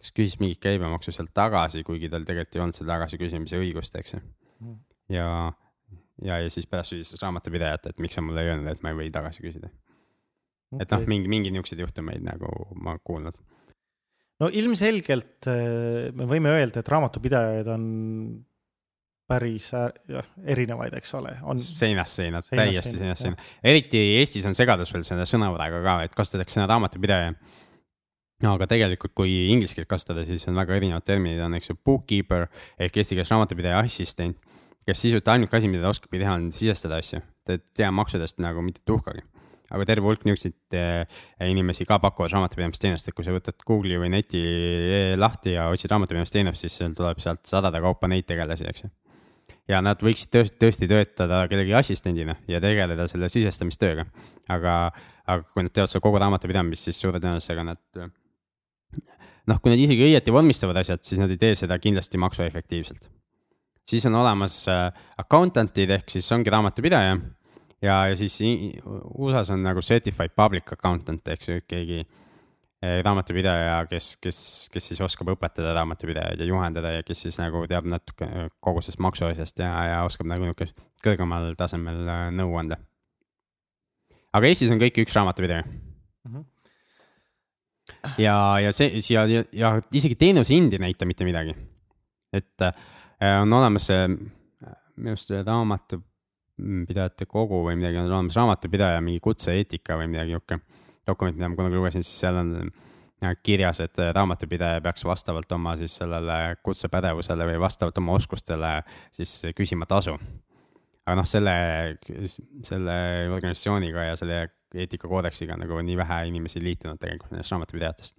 kas küsis mingit käibemaksu sealt tagasi, kuigi tal tegelikult ei olnud seda tagasiküsimise õigust, eks ju. Mm. ja, ja, ja siis pärast süüdistas raamatupidajat, et miks sa mulle ei öelnud, et ma ei või tagasi küsida okay.. et noh, mingi, mingi niisuguseid juhtumeid nagu ma kuulnud. No ilmselgelt äh, me võime öelda, et raamatupidajaid on päris erinevaid, eks ole, on. seinast seina, täiesti seinast seina, eriti Eestis on segadus veel selle sõnavaraga ka, et kasutatakse sõna raamatupidaja no aga tegelikult, kui inglise keelt kasutada, siis on väga erinevad terminid, on, eks ju, bookkeeper ehk eesti keeles raamatupidaja assistent, kes sisuliselt ainuke asi, mida ta oskabki teha, on sisestada asju. ta ei tea maksudest nagu mitte tuhkagi. Aga terve hulk niisuguseid eh, inimesi ka pakuvad raamatupidamisteenust, et kui sa võtad Google'i või neti eh, lahti ja otsid raamatupidamisteenust, siis sul tuleb sealt sadade kaupa neid tegelasi, eks ju ja nad võiksid tõesti, tõesti töötada kellegi assistendina ja tegeleda selle sisestamistööga. aga, aga kui nad teevad seda kogu raamatupidamist, siis suure tõenäosusega nad noh, kui nad isegi õieti vormistavad asjad, siis nad ei tee seda kindlasti maksuefektiivselt. siis on olemas äh, accountant'id ehk siis ongi raamatupidaja ja, ja siis USA-s on nagu certified public accountant ehk siis keegi eh, raamatupidaja, kes, kes, kes siis oskab õpetada raamatupidajaid ja juhendada ja kes siis nagu teab natuke äh, kogu sellest maksuasjast ja, ja oskab nagu niisugust kõrgemal tasemel äh, nõu anda. aga Eestis on kõik üks raamatupidaja mm. -hmm ja, ja see ja, ja, ja isegi teenuse hind ei näita mitte midagi. et on olemas see, minu arust raamatupidajate kogu või midagi, olemas raamatupidaja mingi kutse-eetika või midagi nihuke dokument, mida ma kunagi lugesin, siis seal on äh, kirjas, et raamatupidaja peaks vastavalt oma siis sellele kutsepädevusele või vastavalt oma oskustele siis küsima tasu. aga noh, selle, selle organisatsiooniga ja selle eetikakoodeksiga nagu nii vähe inimesi liitunud tegelikult nendest raamatupidajatest.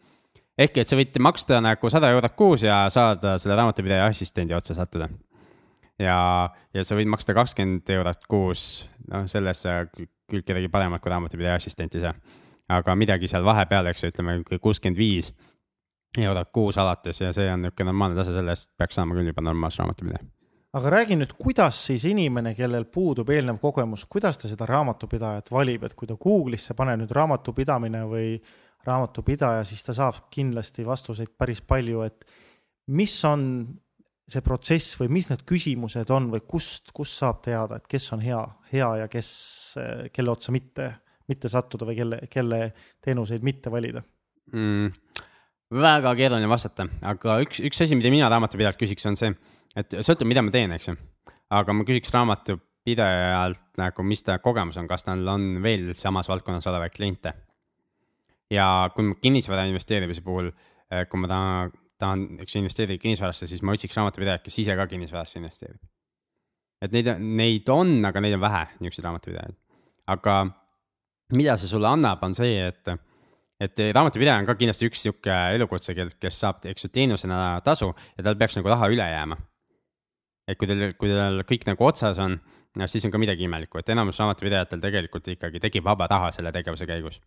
ehk et sa võid maksta nagu sada eurot kuus ja saada selle raamatupidaja assistendi otsa sattuda. Ja, ja sa võid maksta kakskümmend eurot kuus, noh, selles sa küll kedagi paremat kui raamatupidaja assistenti ei saa. aga midagi seal vahepeal, eks ju, ütleme kuuskümmend viis eurot kuus alates ja see on niisugune normaalne tase, selle eest peaks saama küll juba normaalse raamatupidaja. Aga räägi nüüd, kuidas siis inimene, kellel puudub eelnev kogemus, kuidas ta seda raamatupidajat valib, et kui ta Google'isse paneb nüüd raamatupidamine või raamatupidaja, siis ta saab kindlasti vastuseid päris palju, et mis on see protsess või mis need küsimused on või kust, kust saab teada, et kes on hea, hea ja kes, kelle otsa mitte, mitte sattuda või kelle, kelle teenuseid mitte valida mm,? väga keeruline vastata, aga üks, üks asi, mida mina raamatupidajalt küsiks, on see et sõltub, mida ma teen, eks ju. aga ma küsiks raamatupidajalt nagu, mis ta kogemus on, kas tal on veel samas valdkonnas olevaid kliente. ja kui kinnisvara investeerimise puhul, eh, kui ma tahan, tahan, eks investeerida kinnisvarasse, siis ma otsiks raamatupidajat, kes ise ka kinnisvarasse investeerib. et neid, neid on, aga neid on vähe, niisuguseid raamatupidajaid. aga mida see sulle annab, on see, et et raamatupidaja on ka kindlasti üks sihuke elukutse, kes saab, eks ju, teenusena tasu ja tal peaks nagu raha üle jääma et kui teil, kui teil kõik nagu otsas on, siis on ka midagi imelikku, et enamus raamatupidajatel tegelikult ikkagi tekib vaba raha selle tegevuse käigus.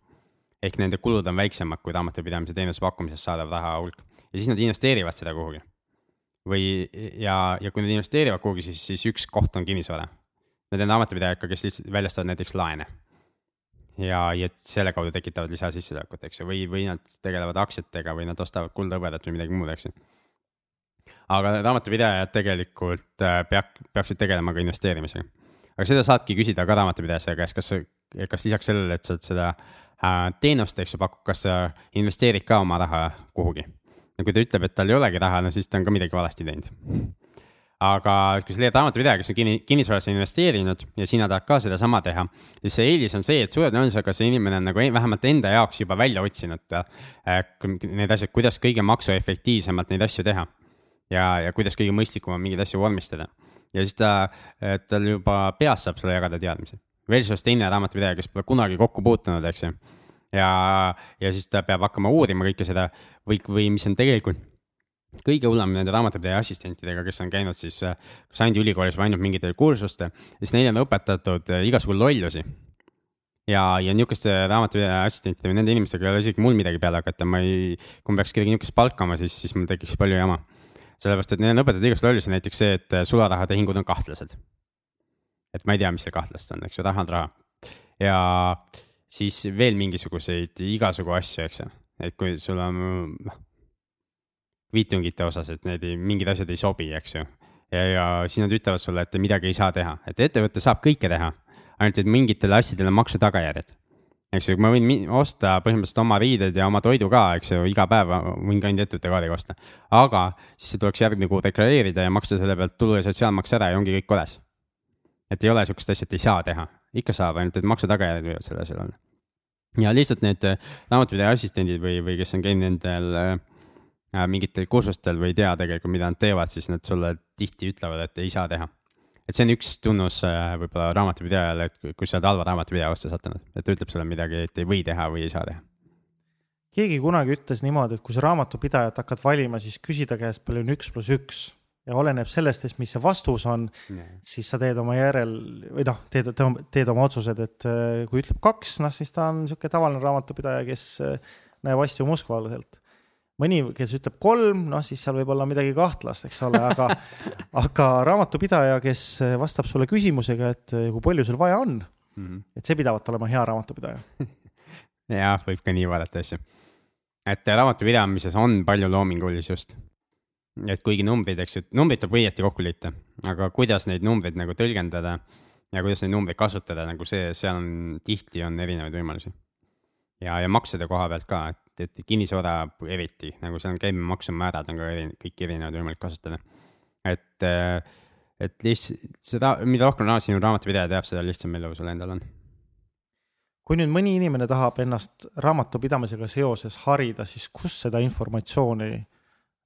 ehk nende kulud on väiksemad kui raamatupidamise teenuse pakkumisest saadav raha hulk ja siis nad investeerivad seda kuhugi. või, ja, ja kui nad investeerivad kuhugi, siis, siis üks koht on kinnisvara. Need on raamatupidajad kes lihtsalt väljastavad näiteks laene. ja, ja selle kaudu tekitavad lisasissetulekut, eks ju, või, või nad tegelevad aktsiatega või nad ostavad kuldhõbedat või midagi muud, eks ju aga raamatupidajad tegelikult äh, peak-, peaksid tegelema ka investeerimisega. aga seda saadki küsida ka raamatupidaja käest, kas, kas lisaks sellele, et sa seda äh, teenust, eks ju, pakud, kas sa investeerid ka oma raha kuhugi. Ja kui ta ütleb, et tal ei olegi raha, no siis ta on ka midagi valesti teinud. aga kui sa leiad raamatupidaja, kes on kinni, kinnisvarasse investeerinud ja sina tahad ka sedasama teha, siis see eelis on see, et suure tõenäosusega see inimene on nagu vähemalt enda jaoks juba välja otsinud äh, need asjad, kuidas kõige maksuefektiivsemalt neid asju teha ja, ja kuidas kõige mõistlikum on mingeid asju vormistada. ja siis ta, tal juba peas saab sulle jagada teadmisi. Versus teine raamatupidaja, kes pole kunagi kokku puutunud, eks ju. Ja, ja siis ta peab hakkama uurima kõike seda või, või mis on tegelikult kõige hullem nende raamatupidaja assistentidega, kes on käinud siis kas ainult ülikoolis või ainult mingitel kursustel, siis neile on õpetatud igasugu lollusi ja, ja niisuguste raamatupidaja assistentide või nende inimestega ei ole isegi mul midagi peale hakata, ma ei, kui ma peaks kedagi niisugust palkama, siis, siis mul tekiks palju jama sellepärast, et neil on õpetatud igast lollusi, näiteks see, et äh, sularahatehingud on kahtlased. et ma ei tea, mis seal kahtlast on, eks ju, raha on raha. ja siis veel mingisuguseid igasugu asju, eks ju, et kui sul on noh, kviitungite osas, et need ei, mingid asjad ei sobi, eks ju. ja, ja siis nad ütlevad sulle, et midagi ei saa teha, et ettevõte saab kõike teha, ainult et mingitele asjadele on maksu tagajärjed eks ju, ma võin osta põhimõtteliselt oma riided ja oma toidu ka, eks ju, iga päev võin ka ainult ettevõtte kaardiga osta. aga siis tuleks järgmine kuu deklareerida ja maksta selle pealt tulu ja sotsiaalmaks ära ja ongi kõik korras. et ei ole sihukest asja, et ei saa teha, ikka saab, ainult et maksu tagajärjed võivad selle asjal olla. ja lihtsalt need äh, raamatupidaja assistendid või, või kes on käinud nendel äh, mingitel kursustel või ei tea tegelikult, mida nad teevad, siis nad sulle tihti ütlevad, et ei saa teha et see on üks tunnus äh, võib-olla raamatupidajale, et kui sa oled halva raamatupidaja vastu sattunud, et ta ütleb sulle midagi, et ei või teha või ei saa teha. keegi kunagi ütles niimoodi, et kui sa raamatupidajat hakkad valima, siis küsi ta käest, palju on üks pluss üks ja oleneb sellest, et mis see vastus on nee., siis sa teed oma järel või noh, teed, teed oma otsused, et äh, kui ütleb kaks, noh siis ta on niisugune tavaline raamatupidaja, kes äh, näeb asju mustvalgelt mõni, kes ütleb kolm, noh siis seal võib olla midagi kahtlast, eks ole, aga aga raamatupidaja, kes vastab sulle küsimusega, et kui palju sul vaja on mm, et see pidavat olema hea raamatupidaja jah, võib ka nii vaadata asju. et raamatupidamises on palju loomingulisust. Et kuigi numbrid, eks ju, numbrid tuleb õieti kokku liita, aga kuidas neid numbreid nagu tõlgendada ja kuidas neid numbreid kasutada, nagu see, seal on tihti on erinevaid võimalusi. ja, ja maksude koha pealt ka, et et kinnisvara eriti, nagu seal on käibemaksumäärad on ka eri, kõik erinevad võimalik kasutada. et, äh, et lihtsalt seda, mida rohkem raha sinu raamatupidaja teab, seda lihtsam elu sul endal on. kui nüüd mõni inimene tahab ennast raamatupidamisega seoses harida, siis kust seda informatsiooni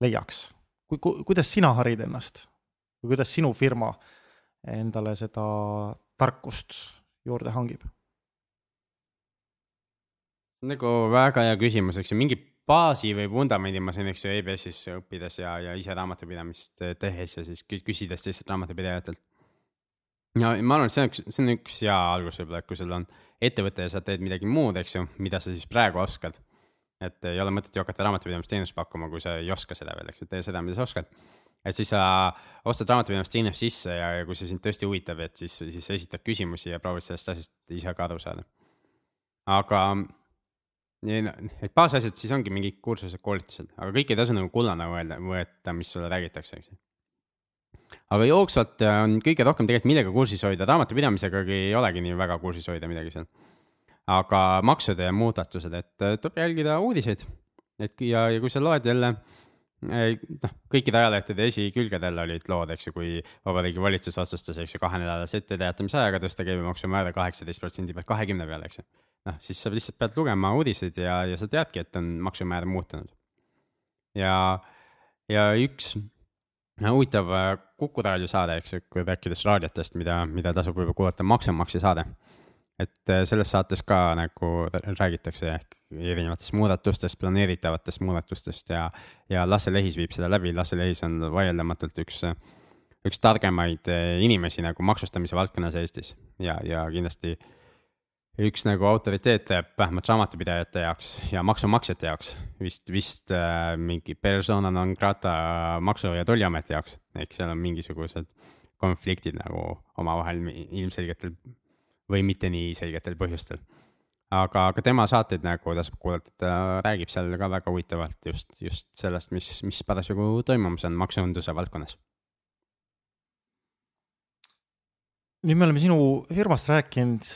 leiaks? Kui, ku, kuidas sina harid ennast või kuidas sinu firma endale seda tarkust juurde hangib? nagu väga hea küsimus, eks ju, mingi baasi või vundamendi ma sain, eks ju, EBS-is õppides ja, ja ise raamatupidamist tehes ja siis küsides teistelt raamatupidajatelt. ja ma arvan, et see on üks, see on üks hea algus võib-olla, et kui sul on ettevõte ja sa teed midagi muud, eks ju, mida sa siis praegu oskad. Et ei ole mõtet ju hakata raamatupidamisteenust pakkuma, kui sa ei oska seda veel, eks ju, tee seda, mida sa oskad. et siis sa ostad raamatupidamisteenust sisse ja, ja kui see sind tõesti huvitab, et siis, siis esitad küsimusi ja proovid sellest asjast ise ka aru saada. aga et baasasjad siis ongi mingid kursused, koolitused, aga kõik ei tasu nagu kullana võelda, võeta, mis sulle räägitakse, eks ju. aga jooksvalt äh, on kõige rohkem tegelikult millega kursis hoida, raamatupidamisegagi ei olegi nii väga kursis hoida midagi seal. Aga maksude muudatused, et äh, tuleb jälgida uudiseid. et ja, ja kui sa loed jälle äh, noh, kõikide ajalehtede esikülgedel olid lood, eks ju, kui Vabariigi Valitsus otsustas, eks ju, kahenädalase etteteatamisajaga tõsta käibemaksumäära kaheksateist protsendi pealt kahekümne peale, eks ju noh, siis sa lihtsalt pead lugema uudiseid ja, ja sa teadki, et on maksumäär muutunud. ja, ja üks no, huvitav äh, Kuku raadio saade, eks ju, kui rääkides raadiotest, mida, mida tasub võib-olla kuulata, maksumaksja saade. Et äh, selles saates ka nagu räägitakse ehk erinevatest muudatustest, planeeritavatest muudatustest ja, ja Lasse Lehis viib seda läbi, Lasse Lehis on vaieldamatult üks, üks targemaid äh, inimesi nagu maksustamise valdkonnas Eestis ja, ja kindlasti üks nagu autoriteet vähemalt raamatupidajate jaoks ja maksumaksjate jaoks. Vist, vist äh, mingi persona non grata maksu- ja tolliameti jaoks, ehk seal on mingisugused konfliktid nagu omavahel ilmselgetel või mitte nii selgetel põhjustel. aga ka tema saateid nagu tasub kuulata, ta räägib seal ka väga huvitavalt just, just sellest, mis, mis parasjagu toimumas on maksunduse valdkonnas nüüd me oleme sinu firmast rääkinud,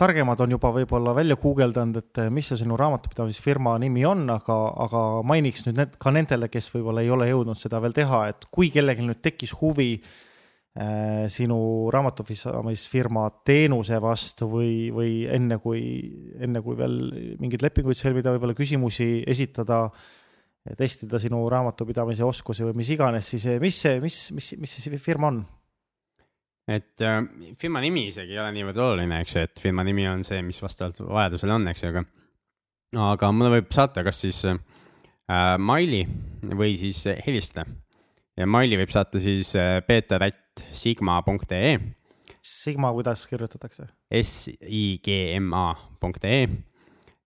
targemad on juba võib-olla välja guugeldanud, et mis see sinu raamatupidamisfirma nimi on, aga, aga mainiks nüüd need, ka nendele, kes võib-olla ei ole jõudnud seda veel teha, et kui kellelgi nüüd tekkis huvi äh, sinu raamatupidamisfirma teenuse vastu või, või enne kui, enne kui veel mingeid lepinguid sõlmida, võib-olla küsimusi esitada, testida sinu raamatupidamise oskusi või mis iganes, siis mis see, mis, mis, mis see firma on? et äh, firma nimi isegi ei ole niivõrd oluline, eks ju, et firma nimi on see, mis vastavalt vajadusele on, eks ju, aga. aga mulle võib saata kas siis äh, maili või siis helistada. Ja maili võib saata siis äh, peeter.sigma.ee. Sigma, kuidas kirjutatakse? S-I-G-M-A punkt E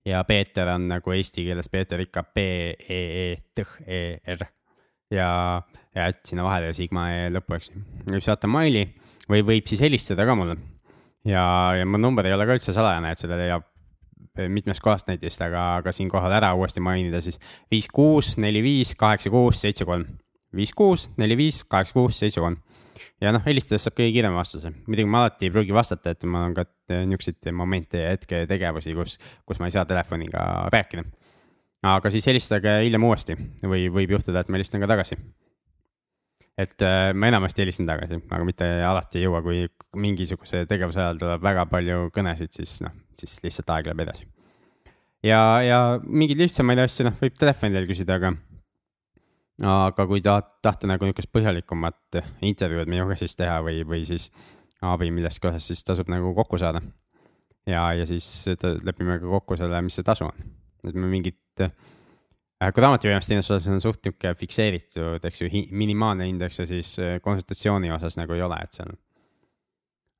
ja Peeter on nagu eesti keeles Peeter ikka P-E-E-T-E-R ja, ja et sinna vahele Sigma E lõppu, eks ju. võib saata maili või võib siis helistada ka mulle. ja, ja mu number ei ole ka üldse salajane, et selle leiab mitmest kohast netist, aga, aga siinkohal ära uuesti mainida siis viis, kuus, neli, viis, kaheksa, kuus, seitse, kolm. Viis, kuus, neli, viis, kaheksa, kuus, seitse, kolm. ja noh, helistades saab kõige kiirema vastuse, muidugi ma alati ei pruugi vastata, et mul on ka niisuguseid momente ja hetke tegevusi, kus, kus ma ei saa telefoniga rääkida. aga siis helistage hiljem uuesti või võib juhtuda, et ma helistan ka tagasi et äh, ma enamasti helistan tagasi, aga mitte alati ei jõua, kui mingisuguse tegevuse ajal tuleb väga palju kõnesid, siis noh, siis lihtsalt aeg läheb edasi. ja, ja mingeid lihtsamaid asju, noh, võib telefoni teel küsida, aga, aga kui tahad, tahta nagu niisugust põhjalikumat intervjuud minuga siis teha või, või siis abi milleski osas, siis tasub nagu kokku saada. ja, ja siis lepime ka kokku selle, mis see tasu on, et me mingit Äh, kui raamatupidamisteenuse osas on suht niisugune fikseeritud, eks ju, minimaalne indeks ja siis äh, konsultatsiooni osas nagu ei ole, et seal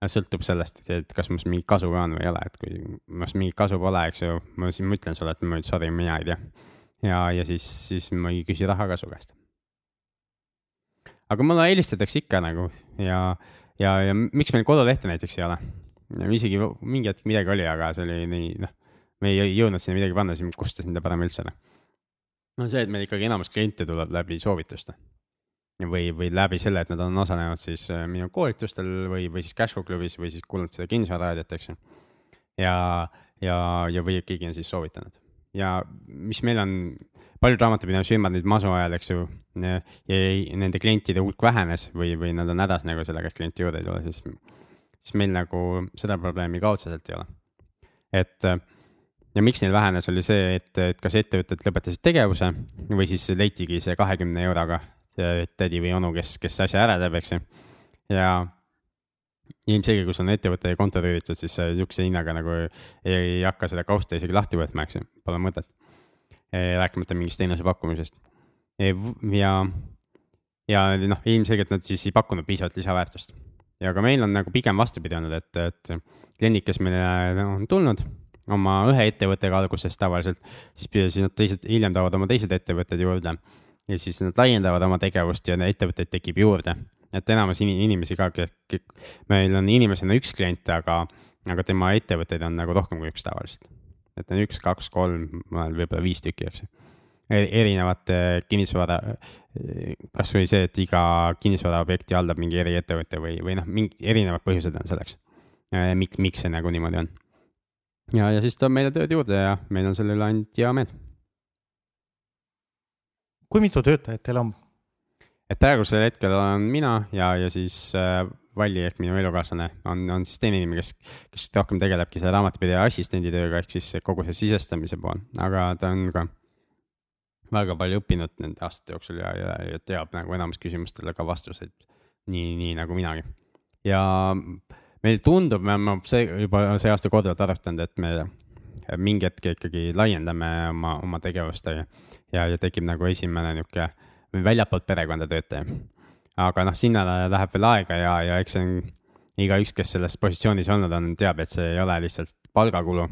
sõltub sellest, et kas must mingit kasu ka on või ei ole, et kui must mingit kasu pole, eks ju, ma siis ma ütlen sulle, et ma sorry, mina ei tea. Ja, ja siis, siis ma ei küsi raha ka su käest. aga mulle helistatakse ikka nagu ja, ja, ja miks meil kodulehte näiteks ei ole? isegi mingi hetk midagi oli, aga see oli nii, noh, me ei jõudnud sinna midagi panna, siis kustusin ta parem üldse noh on see, et meil ikkagi enamus kliente tuleb läbi soovituste. või, või läbi selle, et nad on osalenud siis äh, minu koolitustel või, või siis Cashflow klubis või siis kuulanud seda kinnisvararaadiot, eks ju. ja, ja, ja või keegi on siis soovitanud ja mis meil on, paljud raamatupidamisfirmad nüüd masu ajal, eks ju, nende klientide hulk vähenes või, või nad on hädas nagu sellega, et klienti juurde ei tule, siis, siis meil nagu seda probleemi ka otseselt ei ole. et ja miks neil vähenes, oli see, et, et kas ettevõtted lõpetasid tegevuse või siis leitigi see kahekümne euroga tädi või onu, kes, kes asja ära teeb, eks ju. ja ilmselge, kus on ettevõtte konto tüüritud, siis sihukese hinnaga nagu ei, hakka seda kausta isegi lahti võtma, eks ju, pole mõtet. rääkimata mingist teenuse pakkumisest. ja, ja noh, ilmselgelt nad siis ei pakkunud piisavalt lisaväärtust. ja ka meil on nagu pigem vastupidi olnud, et, et kliendid, kes meile on tulnud oma ühe ettevõttega alguses tavaliselt, siis, siis nad teised, hiljem toovad oma teised ettevõtted juurde. ja siis nad laiendavad oma tegevust ja ettevõtteid tekib juurde. Et enamus inimesi ka, meil on inimesena üks klient, aga, aga tema ettevõtteid on nagu rohkem kui üks tavaliselt. et on üks, kaks, kolm, võib-olla viis tükki, eks ju erinevate kinnisvara, kasvõi see, et iga kinnisvaraobjekti haldab mingi eriettevõte või, või noh, mingi erinevad põhjused on selleks. miks, miks see nagu niimoodi on ja, ja siis toob meile tööd juurde ja meil on selle üle ainult hea meel. kui mitu töötajat teil on? Et praegusel hetkel olen mina ja, ja siis äh, Valli ehk minu elukaaslane on, on siis teine inimene, kes, kes rohkem tegelebki selle raamatupidaja assistendi tööga, ehk siis kogu see sisestamise pool, aga ta on ka väga palju õppinud nende aastate jooksul ja, ja, ja teab nagu enamus küsimustele ka vastuseid. nii, nii nagu minagi. ja äh, meil tundub, me oleme see juba see aasta korduvalt arutanud, et me mingi hetk ikkagi laiendame oma, oma tegevust ja, ja tekib nagu esimene nihuke väljapoolt perekonda töötaja. aga noh, sinna läheb veel aega ja, ja eks see on igaüks, kes selles positsioonis olnud on, teab, et see ei ole lihtsalt palgakulu,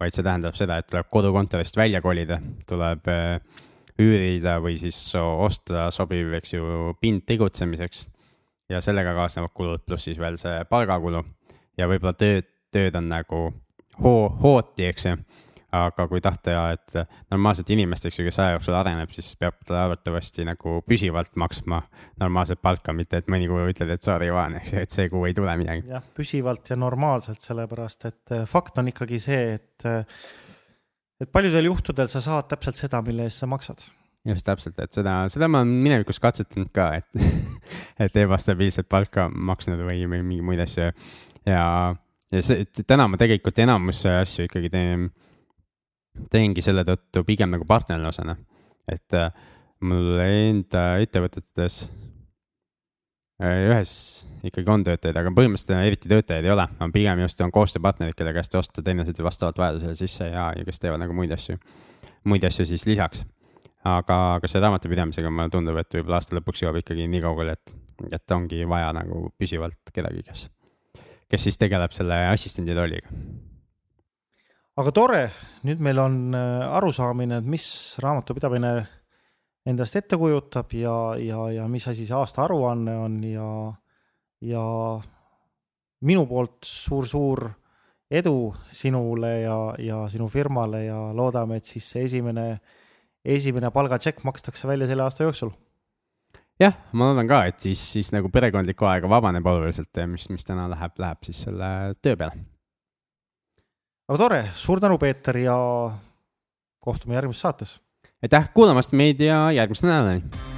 vaid see tähendab seda, et tuleb kodukontorist välja kolida, tuleb äh, üürida või siis osta sobiv, eks ju, pind tegutsemiseks. ja sellega kaasnevad kulud, pluss siis veel see palgakulu ja võib-olla tööd, tööd on nagu hoo, hooti, eks ju aga kui tahta, et normaalselt inimest, eks ju, kes aja jooksul areneb, siis peab ta arvatavasti nagu püsivalt maksma normaalset palka, mitte et mõni kuu ütled, et sorry, Jaan, eks ju, et see kuu ei tule midagi. jah, püsivalt ja normaalselt, sellepärast et äh, fakt on ikkagi see, et, äh, et paljudel juhtudel sa saad täpselt seda, mille eest sa maksad just täpselt, et seda, seda ma olen minevikus katsetanud ka, et et ebastabiilset palka maksnud või, või mingeid muid asju ja, ja see, täna ma tegelikult enamus asju ikkagi teen teengi selle tõttu pigem nagu partnerlusena. et äh, mul enda ettevõtetes äh, ühes ikkagi on töötajaid, aga põhimõtteliselt eriti töötajaid ei ole, ma pigem just on koostööpartnerid, kelle käest osta teenuseid vastavalt vajadusele sisse ja, ja kes teevad nagu muid asju, muid asju siis lisaks. aga, aga selle raamatupidamisega mulle tundub, et võib-olla aasta lõpuks jõuab ikkagi nii kaugele, et, et ongi vaja nagu püsivalt kedagi, kes, kes siis tegeleb selle assistendi rolliga aga tore, nüüd meil on äh, arusaamine, et mis raamatupidamine endast ette kujutab ja, ja, ja mis asi see aastaaruanne on ja, ja minu poolt suur-suur edu sinule ja, ja sinu firmale ja loodame, et siis see esimene, esimene palgatšekk makstakse välja selle aasta jooksul. jah, ma loodan ka, et siis, siis nagu perekondlikku aega vabaneb oluliselt, mis, mis täna läheb, läheb siis selle töö peale aga tore, suur tänu, Peeter ja kohtume järgmises saates. aitäh kuulamast meid ja järgmise nädalani